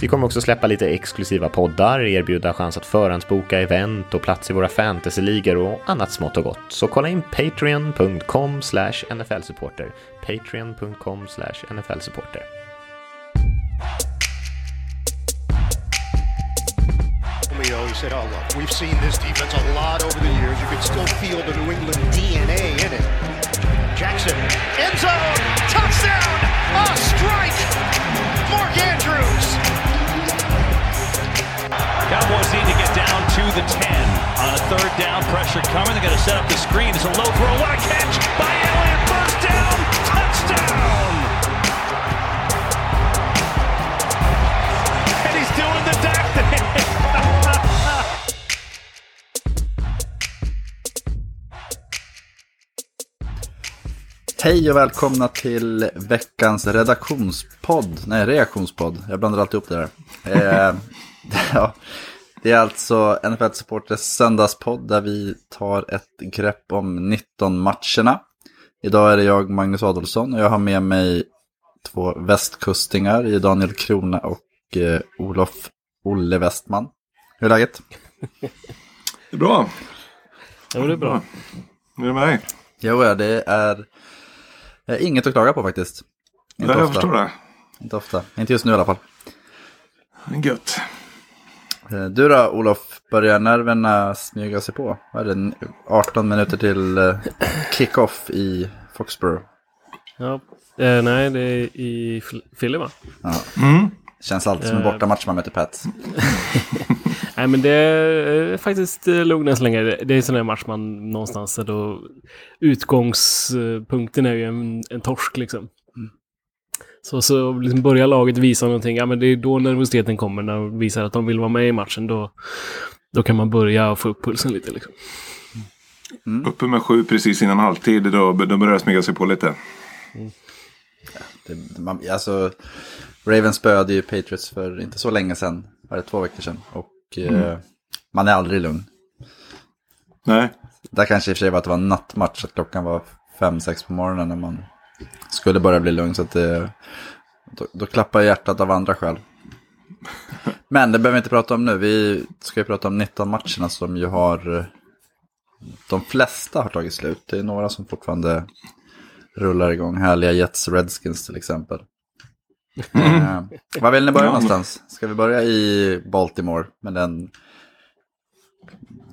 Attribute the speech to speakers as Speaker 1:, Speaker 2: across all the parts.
Speaker 1: Vi kommer också släppa lite exklusiva poddar, erbjuda chans att förhandsboka event och plats i våra fantasyligor och annat smått och gott. Så kolla in patreon.com nflsupporter. Patreon.com nflsupporter.
Speaker 2: Oh, we've seen this defense a lot over the years. You can still feel the New England DNA in it. Jackson, end zone, touchdown, a strike.
Speaker 3: Cowboys need to get down to the 10 on a third down. Pressure coming. They're going to set up the screen. It's a low throw. What a catch by Elliott. First down. Touchdown. And he's doing the Dak thing.
Speaker 4: Hej och välkomna till veckans redaktionspodd. Nej, reaktionspodd. Jag blandar alltid ihop det. Eh, ja, det är alltså NFL Supporters söndagspodd där vi tar ett grepp om 19 matcherna. Idag är det jag, Magnus Adolfsson, och jag har med mig två västkustingar i Daniel Krona och eh, Olof Olle Westman. Hur är läget?
Speaker 5: Det är bra.
Speaker 6: Jo, det är bra.
Speaker 5: Hur är det med dig?
Speaker 4: Jo, ja, det är eh, inget att klaga på faktiskt. Inte
Speaker 5: Ja, jag
Speaker 4: ofta.
Speaker 5: förstår det.
Speaker 4: Inte ofta. Inte just nu i alla fall.
Speaker 5: Gött.
Speaker 4: Eh, Du då, Olof, börjar nerverna smyga sig på? Vad är det, 18 minuter till eh, kick-off i Foxborough?
Speaker 6: Ja. Eh, nej, det är i Philly va?
Speaker 4: Känns alltid som en
Speaker 6: Eh.
Speaker 4: bortamatch man möter Pats.
Speaker 6: Nej, men det är faktiskt lugnt än så länge. Det är en sån där match man någonstans då utgångspunkten är ju en, en torsk liksom. Så, så liksom börjar laget visa någonting, ja men det är då nervositeten kommer, när de visar att de vill vara med i matchen. Då, då kan man börja få upp pulsen lite liksom.
Speaker 5: Uppe med sju precis innan halvtid. Då, då börjar det smyga sig på lite.
Speaker 4: Det, man, alltså, Ravens spöade ju Patriots för inte så länge sedan. Var det två veckor sedan? Och eh, man är aldrig lugn.
Speaker 5: Nej.
Speaker 4: Där kanske i och för sig var att det var en nattmatch, att klockan var fem sex på morgonen när man skulle börja bli lugn. Så att det, då, då klappar hjärtat av andra skäl. Men det behöver vi inte prata om nu. Vi ska ju prata om 19 matcherna som ju har... eh, De flesta har tagit slut. Det är några som fortfarande rullar igång. Härliga Jets Redskins till exempel. Eh, var vill ni börja någonstans? Ska vi börja i Baltimore med den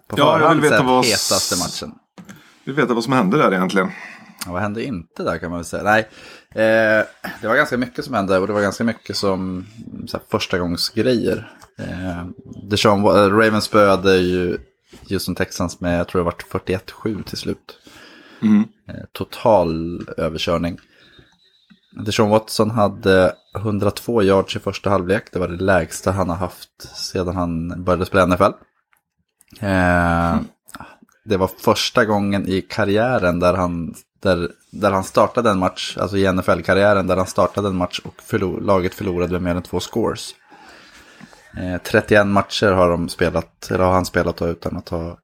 Speaker 4: på
Speaker 5: Ja, jag vill veta vad-
Speaker 4: hetaste matchen?
Speaker 5: Vi vet vad som hände där egentligen.
Speaker 4: Vad hände inte där kan man väl säga. Nej, eh, det var ganska mycket som hände och det var ganska mycket som så här, första gångs grejer. Eh, Wa- eh, Ravens spöade ju Houston Texans med, jag tror det var 41-7 till slut. Eh, total överkörning. Deshaun Watson hade 102 yards i första halvlek. Det var det lägsta han har haft sedan han började spela NFL. Eh, det var första gången i karriären där han, där, där han startade en match, alltså i NFL-karriären, där han startade en match och förlor, laget förlorade med mer än två scores. Eh, 31 matcher har, de spelat, eller har han spelat utan att ha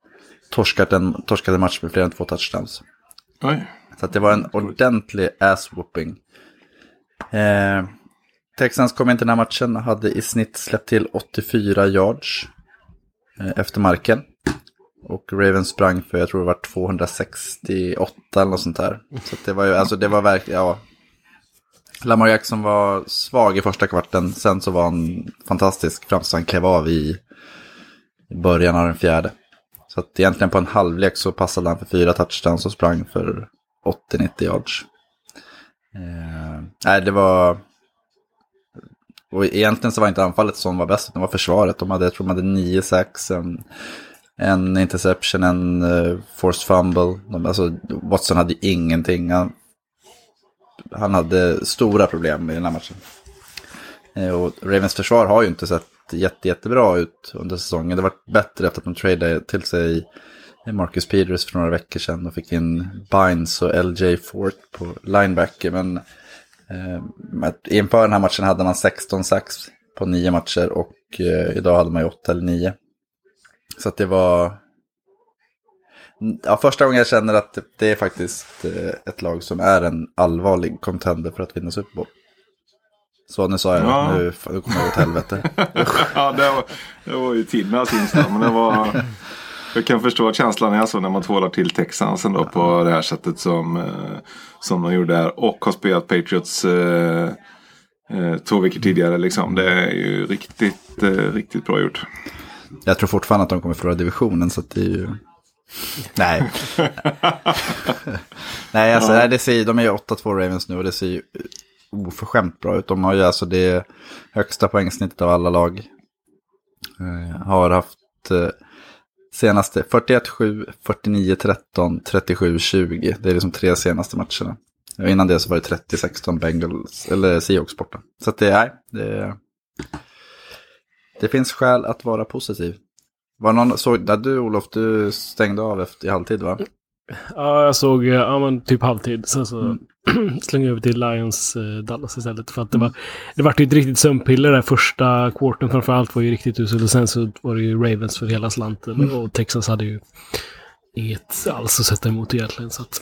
Speaker 4: torskat en, torskat en match med fler än två touchdowns.
Speaker 5: Oj.
Speaker 4: Så det var en ordentlig ass-whooping. Eh, Texans kom in till den här matchen hade i snitt släppt till 84 yards eh, efter marken. Och Ravens sprang för, jag tror det var 268 eller något sånt där. Så det var ju, alltså det var verkligen, ja. Lamar Jackson var svag i första kvarten, sen så var han fantastisk fram tills han klev av i i början av den fjärde. Så att egentligen på en halvlek så passade han för fyra touchdowns och sprang för 80-90 yards. Eh, nej, det var... Och egentligen så var inte anfallet som var bäst, utan det var försvaret. De hade, jag tror de hade nio sacks, en, en interception, en uh, forced fumble. De, alltså, Watson hade ingenting. Han, han hade stora problem i den här matchen. Eh, och Ravens försvar har ju inte sett jätte, jättebra ut under säsongen. Det var bättre efter att de tradade till sig Marcus Peters för några veckor sedan och fick in Bynes och LJ Fort på linebacker. Men eh, inför den här matchen hade man 16 sax på nio matcher och eh, idag hade man ju 8 eller 9. Så att det var... Ja, första gången jag känner att det är faktiskt eh, ett lag som är en allvarlig contender för att vinna Super Bowl. Så nu sa jag
Speaker 5: Ja.
Speaker 4: det, nu, nu kommer jag åt helvete.
Speaker 5: ja, det var, det var ju Tinnas Insta. Men det var, jag kan förstå att känslan är så när man tvålar till Texans ändå på det här sättet som, eh, som de gjorde här. Och har spelat Patriots eh, eh, två veckor tidigare. Liksom. Det är ju riktigt, eh, riktigt bra gjort.
Speaker 4: Jag tror fortfarande att de kommer förlora divisionen så att det är ju... Nej. Nej, alltså nej, det ser, de är ju 8-2 Ravens nu och det ser ju oförskämt bra ut. De har ju alltså det högsta poängsnittet av alla lag. Eh, har haft eh, senaste 41-7, 49-13, 37-20. Det är liksom tre senaste matcherna. Och innan det så var det 30-16 Bengals, eller Seahawks borta. Så att det är, det, det finns skäl att vara positiv. Var någon, såg, där du Olof, du stängde av efter i halvtid va?
Speaker 6: Ja, jag såg eh, ja, men typ halvtid. Sen så slängde jag över till Lions eh, Dallas istället. För att det var, det var ju ett riktigt sömnpiller där första quarten framförallt var ju riktigt uselt. Och sen så var det ju Ravens för hela slanten. Och Texas hade ju inget alls att sätta emot egentligen. Så att...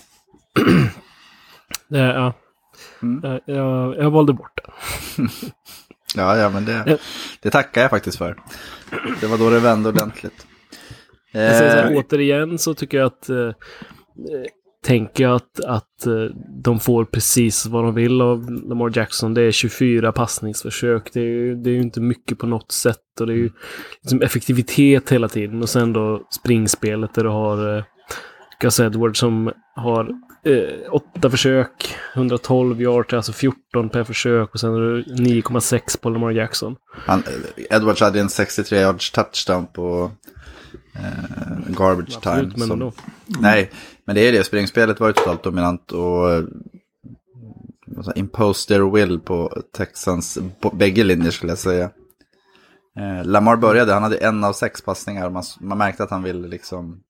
Speaker 6: det, ja. Jag, jag, jag valde bort det.
Speaker 4: Ja, ja, men det, det tackar jag faktiskt för. Det var då det vände ordentligt.
Speaker 6: Sen så
Speaker 4: Eh,
Speaker 6: återigen så tycker jag att... Eh, eh, tänker jag att, att eh, de får precis vad de vill av Lamar Jackson. Det är 24 passningsförsök. Det är, ju- det är ju inte mycket på något sätt. Och det är ju liksom effektivitet hela tiden. Och sen då springspelet där du har eh, Gus Edwards som har eh, åtta försök, 112 yards, alltså 14 per försök. Och sen är det 9,6 på Lamar Jackson.
Speaker 4: han, Edwards hade en 63 yards touchdown på eh, garbage time.
Speaker 6: Absolut, men
Speaker 4: som-
Speaker 6: ändå.
Speaker 4: Nej, men det är det. Springspelet var ju totalt dominant och eh, vad sa- impose their will på Texans på bägge linjer skulle jag säga. Eh, Lamar började, han hade en av sex passningar. Man, man märkte att han ville liksom...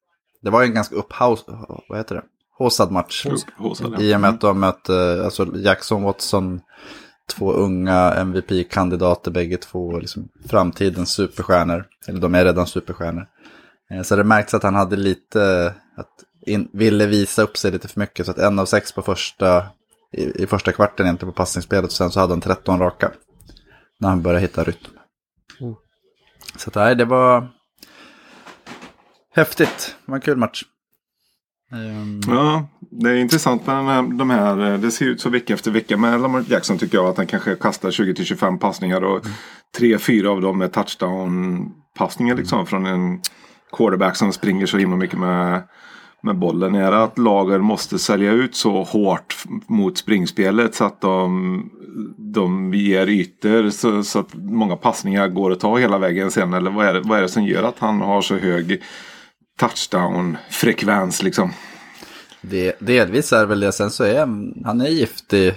Speaker 4: Det var ju en ganska upphaus... Vad heter det? Håsad match.
Speaker 5: Håsade.
Speaker 4: I och med att de mötte alltså Jackson Watson, två unga MVP-kandidater, bägge två liksom, framtidens superstjärnor. Eller de är redan superstjärnor. Eh, Så det märks att han hade lite, att in, ville visa upp sig lite för mycket. Så att en av sex på första, i, i första kvarten egentligen på passningsspelet. Och sen så hade han 13 raka. När han började hitta rytm.
Speaker 6: Mm.
Speaker 4: Så att, nej, det var häftigt. Det var en kul match. Ehm,
Speaker 5: Ja, det är intressant med här, de här. eh, Det ser ut så vecka efter vecka med Lamar Jackson tycker jag. Att han kanske kastar 20-25 passningar. Och tre, fyra av dem är touchdown-passningar liksom. Från en quarterback som springer så himla mycket med, med bollen. Är det att lagen måste sälja ut så hårt mot springspelet. Så att de, de ger ytor. Så, så att många passningar går att ta hela vägen sen. Eller vad är det, vad är det som gör att han har så hög touchdown-frekvens liksom?
Speaker 4: Det, delvis är väl det. Sen så är han, är giftig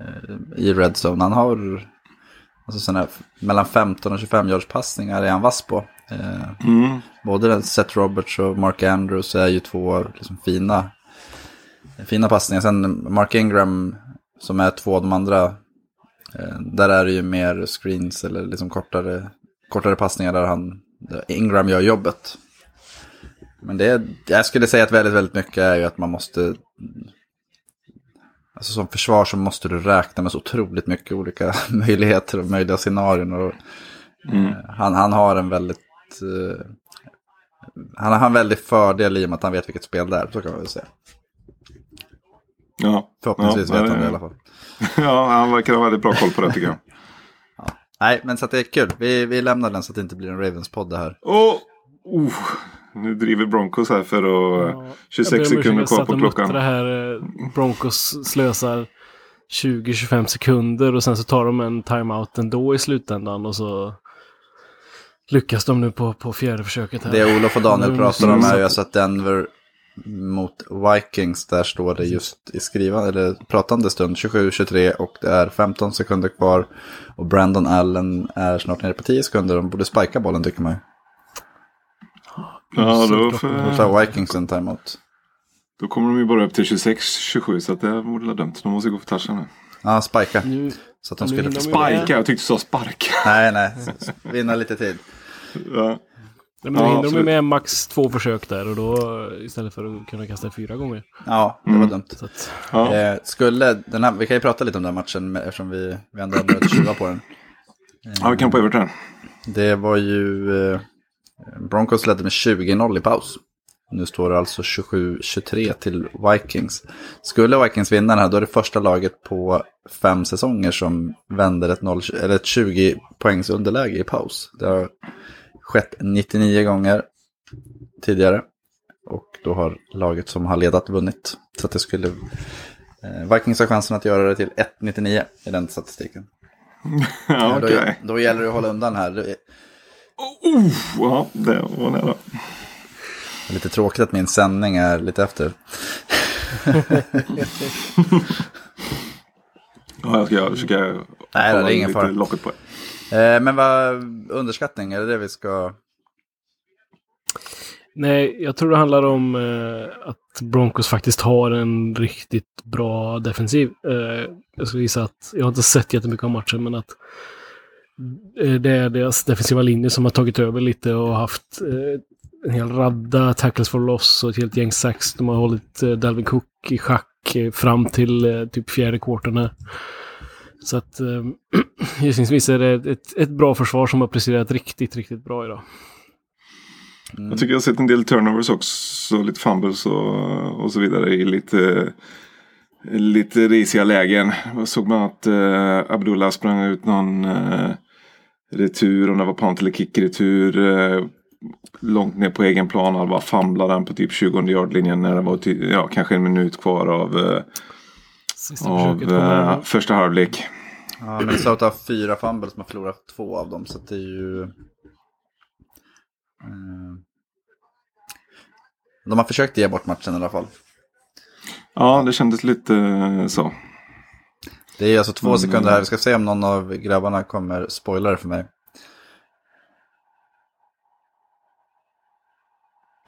Speaker 4: eh, i red zone. Han har alltså här, mellan 15 och 25 yards passningar är han vass på. Eh,
Speaker 5: Mm.
Speaker 4: Både Seth Roberts och Mark Andrews är ju två liksom, fina, fina passningar. Sen Mark Ingram som är två av de andra. Eh, där är det ju mer screens eller liksom kortare, kortare passningar där han, där Ingram gör jobbet. Men det, jag skulle säga att väldigt, väldigt mycket är ju att man måste... Alltså som försvar så måste du räkna med så otroligt mycket olika möjligheter och möjliga scenarion. Och, eh, han, han har en väldigt... eh, han har en väldig fördel i och med att han vet vilket spel det är, så kan man väl säga.
Speaker 5: Ja.
Speaker 4: Förhoppningsvis
Speaker 5: ja,
Speaker 4: vet han det i
Speaker 5: ja.
Speaker 4: alla fall.
Speaker 5: Ja, han verkar ha väldigt bra koll på det tycker jag.
Speaker 4: Nej, men så att det är kul. Vi, vi lämnar den så att det inte blir en Ravens-podd det här.
Speaker 5: Och, oh, nu driver Broncos här för att...
Speaker 6: Ja,
Speaker 5: 26
Speaker 6: jag ber om
Speaker 5: sekunder kvar på klockan.
Speaker 6: Det här eh, Broncos slösar 20-25 sekunder och sen så tar de en timeout ändå i slutändan och så lyckas de nu på, på fjärde försöket här.
Speaker 4: Det Olof och Daniel
Speaker 6: Mm,
Speaker 4: pratar om
Speaker 6: så-
Speaker 4: är ju alltså att Denver mot Vikings. Där står det just i skrivande, eller pratande stund 27-23 och det är 15 sekunder kvar. Och Brandon Allen är snart nere på 10 sekunder. De borde spika bollen tycker man ju.
Speaker 5: Ja, då,
Speaker 4: Då
Speaker 5: för,
Speaker 4: tar Vikings en timeout.
Speaker 5: då kommer de ju bara upp till 26-27 så att det borde vara dumt. De måste gå för touchen nu.
Speaker 4: Ja, spika.
Speaker 6: Nu,
Speaker 4: Så att de skulle...
Speaker 5: Sparka, jag tyckte du sa sparka.
Speaker 4: Nej, nej. Vinna lite tid.
Speaker 5: Ja.
Speaker 6: Nej, men då
Speaker 5: Ja,
Speaker 6: hinner de med max två försök där och då istället för att kunna kasta fyra gånger.
Speaker 4: Ja, det var dumt.
Speaker 6: Så att,
Speaker 5: Ja.
Speaker 4: Eh, skulle den här, vi kan ju prata lite om den här matchen med- eftersom vi, vi ändå har börjat tjuva på den.
Speaker 5: ja, vi kan på Everton.
Speaker 4: Det var ju... Eh, Broncos ledde med 20-0 i paus. Nu står det alltså 27-23 till Vikings. Skulle Vikings vinna den här, då är det första laget på fem säsonger som vänder ett, 0, eller ett 20 poängs underläge i paus. Det har skett 99 gånger tidigare. Och då har laget som har ledat vunnit. Så det skulle... Eh, Vikings har chansen att göra det till 1-99 i den statistiken.
Speaker 5: Ja,
Speaker 4: då,
Speaker 5: okej.
Speaker 4: då gäller det att hålla undan här. Är
Speaker 5: Ja, det var nära.
Speaker 4: lite tråkigt att min sändning är lite efter.
Speaker 5: Ja, jag ska försöka
Speaker 4: Nej, det är ingen
Speaker 5: lite
Speaker 4: fara.
Speaker 5: locket på.
Speaker 4: Eh, men vad underskattning, är det det vi ska...
Speaker 6: nej, jag tror det handlar om eh, att Broncos faktiskt har en riktigt bra defensiv. Eh, jag skulle gissa att, jag har inte sett jättemycket av matchen, men att det är deras defensiva linje som har tagit över lite och haft eh, en hel radda tackles for loss och ett helt gäng sax. De har hållit eh, Dalvin Cook i schack eh, fram till eh, typ fjärde kvarten. Så att eh, gissningsvis är det ett, ett bra försvar som har presterat riktigt, riktigt bra idag.
Speaker 5: Jag tycker jag har sett en del turnovers också. Lite fumbles och, och så vidare i lite, lite risiga lägen. Jag såg bland annat eh, Abdullah sprang ut någon eh, retur. Om det var punt eller kick-retur. Eh, långt ner på egen plan. Han bara famlade den på typ 20 yardlinjen när det var ty- ja, kanske en minut kvar av, eh, av eh, första halvlek.
Speaker 4: Ja, Minnesota har fyra fumbles som har förlorat två av dem, så att det är ju... Eh, de har försökt ge bort matchen i alla fall.
Speaker 5: Ja, det kändes lite eh, så.
Speaker 4: Det är alltså två
Speaker 5: Mm.
Speaker 4: sekunder här, vi ska se om någon av grabbarna kommer spoila det för mig.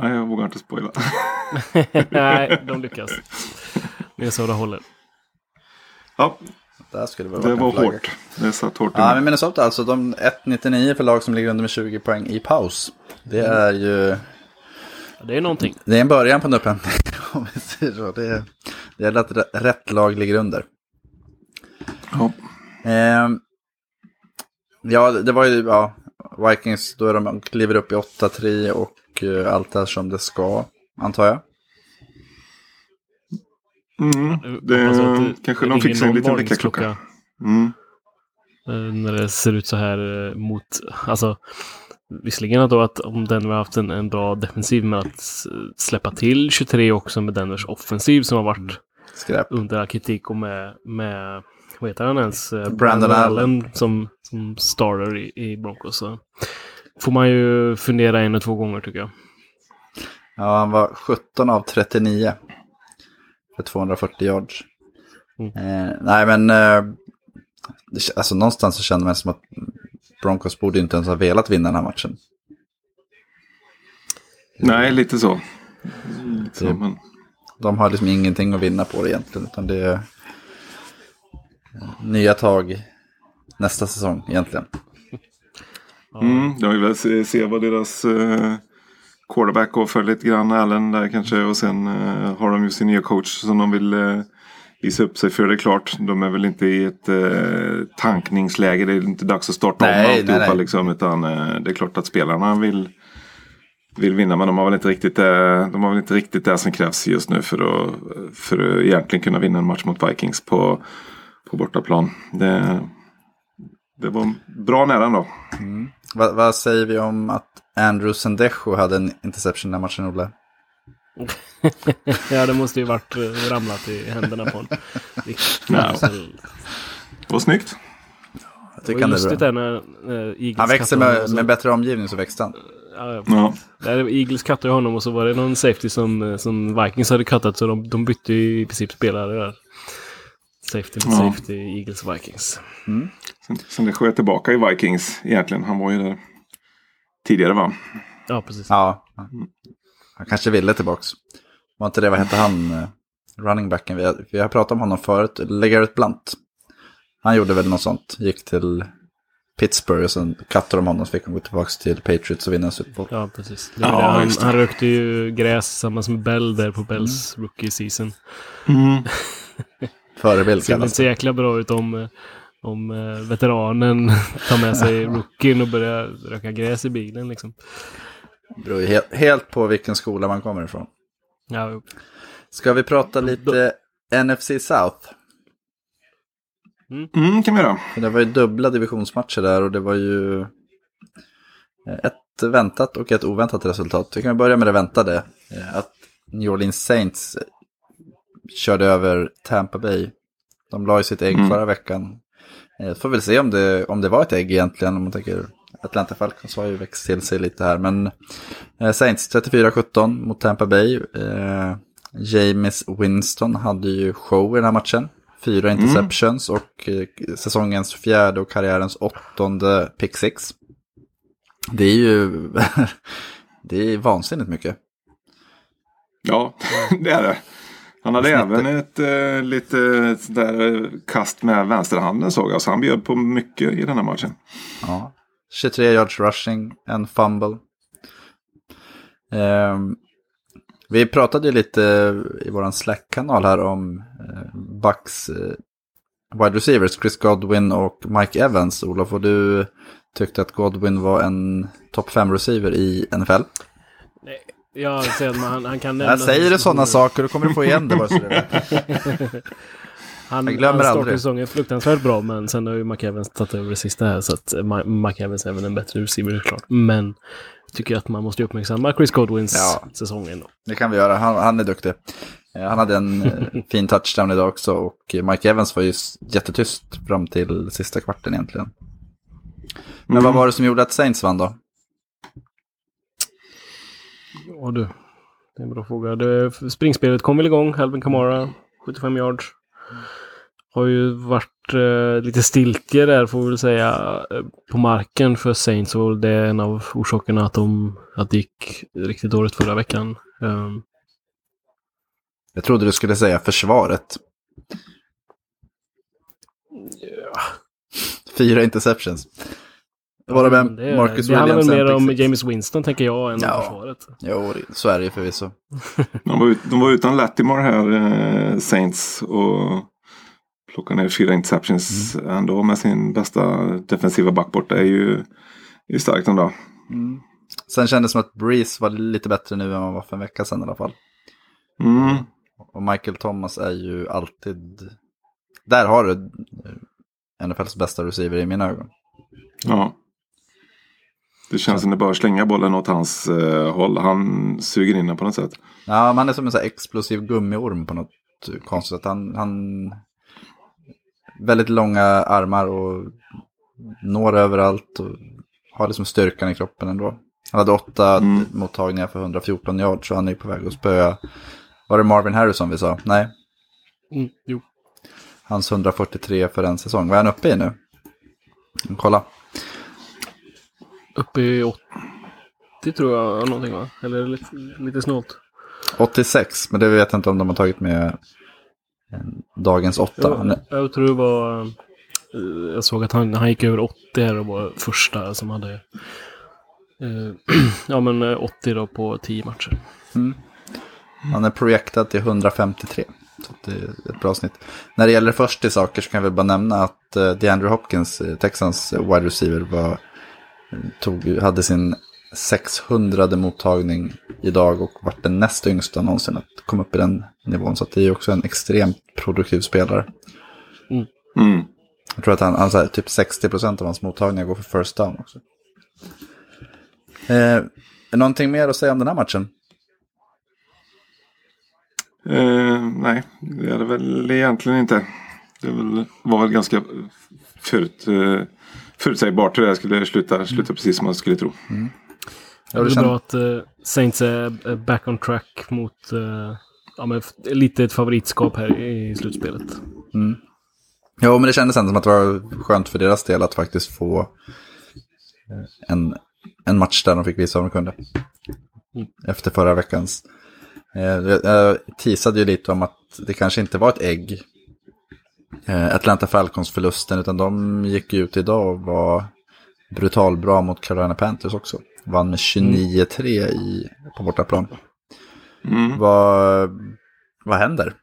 Speaker 5: Nej, jag vågar inte spoila.
Speaker 6: Nej, de lyckas. Minnesota håller.
Speaker 5: ja,
Speaker 4: Där skulle väl
Speaker 5: det
Speaker 4: en
Speaker 5: var
Speaker 4: flagga.
Speaker 5: hårt. Det satt hårt
Speaker 4: Ja, men Minnesota alltså, de 1-99 för lag som ligger under med 20 poäng i paus. Det är ju...
Speaker 6: Ja, Det är någonting.
Speaker 4: Det är en början på en upphämtning, om vi säger så. Det, är, det gäller att rä- rätt lag ligger under.
Speaker 5: Ja.
Speaker 4: Ehm, ja, det var ju, ja, Vikings, då är de, kliver upp i 8-3 och eh, allt är som det ska, antar jag.
Speaker 5: Mm,
Speaker 6: Jag
Speaker 5: det,
Speaker 6: att det
Speaker 5: kanske de fixar en liten väckarklocka. Mm.
Speaker 6: eh, När det ser ut så här eh, mot, alltså visserligen då att om Denver har haft en, en bra defensiv men att släppa till 23 också med Denvers offensiv som har varit
Speaker 4: Skräp.
Speaker 6: under all kritik och med, med vad heter han ens? Eh,
Speaker 4: Brandon Allen.
Speaker 6: som, som starter i, i Broncos. Så får man ju fundera en och två gånger tycker jag.
Speaker 4: Ja, han var 17 av 39 för 240 yards.
Speaker 6: Mm.
Speaker 4: Eh, nej, men eh, det, alltså, någonstans så känner man som att Broncos borde inte ens ha velat vinna den här matchen.
Speaker 5: Nej, lite så. Lite så men,
Speaker 4: De har liksom ingenting att vinna på det egentligen. Utan det är nya tag nästa säsong egentligen.
Speaker 5: mm, jag vill se, se vad deras eh, quarterback går för lite grann. Allen där kanske. Och sen eh, har de ju sin nya coach som de vill eh, visa upp sig för. Det är klart, de är väl inte i ett eh, tankningsläge. Det är inte dags att starta
Speaker 4: Nej,
Speaker 5: om
Speaker 4: nej,
Speaker 5: alltihopa.
Speaker 4: nej.
Speaker 5: Liksom, utan eh, det är klart att spelarna vill vill vinna men de har väl inte riktigt det, de har väl inte riktigt det som krävs just nu för att, för att egentligen kunna vinna en match mot Vikings på, på bortaplan. Det, det var bra nära ändå.
Speaker 4: Va, vad säger vi om att Andrew Sendejo hade en interception den här matchen, Olle?
Speaker 6: Ja, det måste ju varit eh, ramlat i händerna på riktigt
Speaker 5: Ja. Det var snyggt.
Speaker 4: Jag
Speaker 6: Det
Speaker 4: tycker han är
Speaker 6: lustigt
Speaker 4: bra.
Speaker 6: när, när Eagles
Speaker 4: Han växer
Speaker 6: kattade honom
Speaker 4: med, med bättre omgivning så växte han.
Speaker 6: Ja, ja.
Speaker 5: Ja.
Speaker 6: Där Eagles cuttade honom och så var det någon safety som, som Vikings hade cuttat så de, de bytte i princip spelare där. Safety mot
Speaker 5: Ja.
Speaker 6: safety, Eagles Vikings.
Speaker 5: Sen, sen det sköt tillbaka i Vikings egentligen. Han var ju där tidigare va?
Speaker 6: Ja, precis.
Speaker 4: Ja, han kanske ville tillbaks. Var inte det, vad hette han, eh, running backen? Vi har, vi har pratat om honom förut, LeGarrette Blunt. Han gjorde väl något sånt, gick till Pittsburgh och sen kattade de honom så fick han gå tillbaka till Patriots och vinna en Super Bowl.
Speaker 6: Ja, precis. Det
Speaker 5: Ja.
Speaker 6: Han, han rökte ju gräs tillsammans med Bell där på Bells rookie season.
Speaker 4: Förebild
Speaker 6: Det ser inte så
Speaker 4: det.
Speaker 6: jäkla bra ut om, om eh, veteranen tar med sig rookien och börjar röka gräs i bilen liksom.
Speaker 4: beror ju helt, på vilken skola man kommer ifrån.
Speaker 6: Ja.
Speaker 4: Ska vi prata lite NFC South?
Speaker 5: Mm, kan vi göra.
Speaker 4: Det var ju dubbla divisionsmatcher där och det var ju eh, ett väntat och ett oväntat resultat. Vi kan börja med det väntade. eh, Att New Orleans Saints körde över Tampa Bay. De la ju sitt ägg
Speaker 5: Mm.
Speaker 4: förra veckan. Eh, Får väl se om det, om det var ett ägg egentligen. Om man tänker Atlanta Falcons har ju växt till sig lite här. Men eh, Saints 34-17 mot Tampa Bay. Eh, James Winston hade ju show i den här matchen. Fyra interceptions och eh, säsongens fjärde och karriärens åttonde pick six. Det är ju det är vansinnigt mycket.
Speaker 5: Ja, det är det. Han hade
Speaker 4: Snittet.
Speaker 5: även ett eh, lite där kast med vänsterhanden såg jag. Så han bjöd på mycket i den här matchen.
Speaker 4: Ja. 23 yards rushing, en fumble. Ehm, vi pratade ju lite i vår Slack-kanal här om eh, Bucks eh, wide receivers, Chris Godwin och Mike Evans. Olof, och du tyckte att Godwin var en topp 5-receiver i NFL.
Speaker 6: Jag att man, han, han kan nämna...
Speaker 4: Jag säger du sådana saker, då kommer du få igen det bara så.
Speaker 6: Han,
Speaker 4: Jag glömmer
Speaker 6: han startade
Speaker 4: aldrig.
Speaker 6: säsongen fruktansvärt bra, men sen har ju McEvans tagit över det sista här, så att McEvans är väl en bättre receiver såklart. Men jag tycker att man måste uppmärksamma Chris Godwins
Speaker 4: Ja.
Speaker 6: säsong ändå.
Speaker 4: Det kan vi göra, han, han är duktig. Eh, Han hade en eh, fin touchdown idag också och Mike Evans var ju jättetyst fram till sista kvarten egentligen. Men vad var det som gjorde att Saints vann då?
Speaker 6: Ja du, det är en bra fråga. Det, springspelet kom väl igång, Alvin Kamara, 75 yards. Har ju varit eh, lite stiltje där får vi väl säga eh, på marken för Saints och det är en av orsakerna att, de, att det gick riktigt dåligt förra veckan. Um,
Speaker 4: Jag trodde du skulle säga försvaret. Fyra interceptions. Var det
Speaker 6: men
Speaker 4: med Marcus
Speaker 6: det handlar
Speaker 4: Williams?
Speaker 6: väl mer om? James Winston tänker jag än
Speaker 4: Ja.
Speaker 6: om försvaret.
Speaker 4: Jo, det- så är det ju förvisso.
Speaker 5: De var, ut, de var utan Latimore här, eh, Saints. Och plockade ner fyra interceptions ändå med sin bästa defensiva back borta. är ju, är starkt ändå.
Speaker 4: Sen kändes det som att Breeze var lite bättre nu än vad var för en vecka sedan i alla fall.
Speaker 5: Mm.
Speaker 4: Och Michael Thomas är ju alltid... Där har du NFLs bästa receiver i mina ögon.
Speaker 5: Ja. Det känns som det bara slänga bollen åt hans eh, håll. Han suger in den på något sätt.
Speaker 4: Ja, man är som en sån här explosiv gummiorm på något konstigt sätt. Han, han... Väldigt långa armar och når överallt och har liksom styrkan i kroppen ändå. Han hade åtta
Speaker 5: Mm.
Speaker 4: mottagningar för 114 yards så han är på väg att spöa. Var det Marvin Harrison vi sa? Nej,
Speaker 6: Mm, jo.
Speaker 4: hans 143 för en säsong. Vad är han uppe i nu? Kolla.
Speaker 6: Uppe i 80 tror jag någonting va? Eller lite, lite snålt.
Speaker 4: 86, men det vet jag inte om de har tagit med eh, dagens åtta. Är-
Speaker 6: Jag, tror det var... eh, Jag såg att han, han gick över 80 här och var första som hade... eh, ja men eh, 80 då på 10 matcher.
Speaker 4: Han är projektad till 153. Så det är ett bra snitt. När det gäller först till saker så kan vi bara nämna att uh, DeAndre Hopkins, eh, Texans eh, wide receiver, var, tog, hade sin 600 mottagning idag och vart den näst yngsta någonsin att komma upp i den nivån. Så att det är också en extremt produktiv spelare.
Speaker 5: Mm.
Speaker 4: Jag tror att han, han här, typ 60% av hans mottagningar går för first down också. Eh, någonting mer att säga om den här matchen?
Speaker 5: Eh, nej, det är det väl egentligen inte. Det var väl ganska förut, eh, förutsägbart hur det här skulle sluta. Sluta precis som man skulle tro.
Speaker 4: Ja,
Speaker 6: det är bra att uh, Saints är back on track mot uh, ja, men lite ett favoritskap här i slutspelet.
Speaker 4: Ja, men det kändes ändå som att det var skönt för deras del att faktiskt få eh, en, en match där de fick visa vad de kunde. Efter förra veckans. Jag jag teasade ju lite om att det kanske inte var ett ägg. Eh, Atlanta Falcons-förlusten, utan de gick ut idag och var brutalbra mot Carolina Panthers också. Vann med 29-3 i, på bortaplan.
Speaker 5: Mm.
Speaker 4: Vad, vad händer?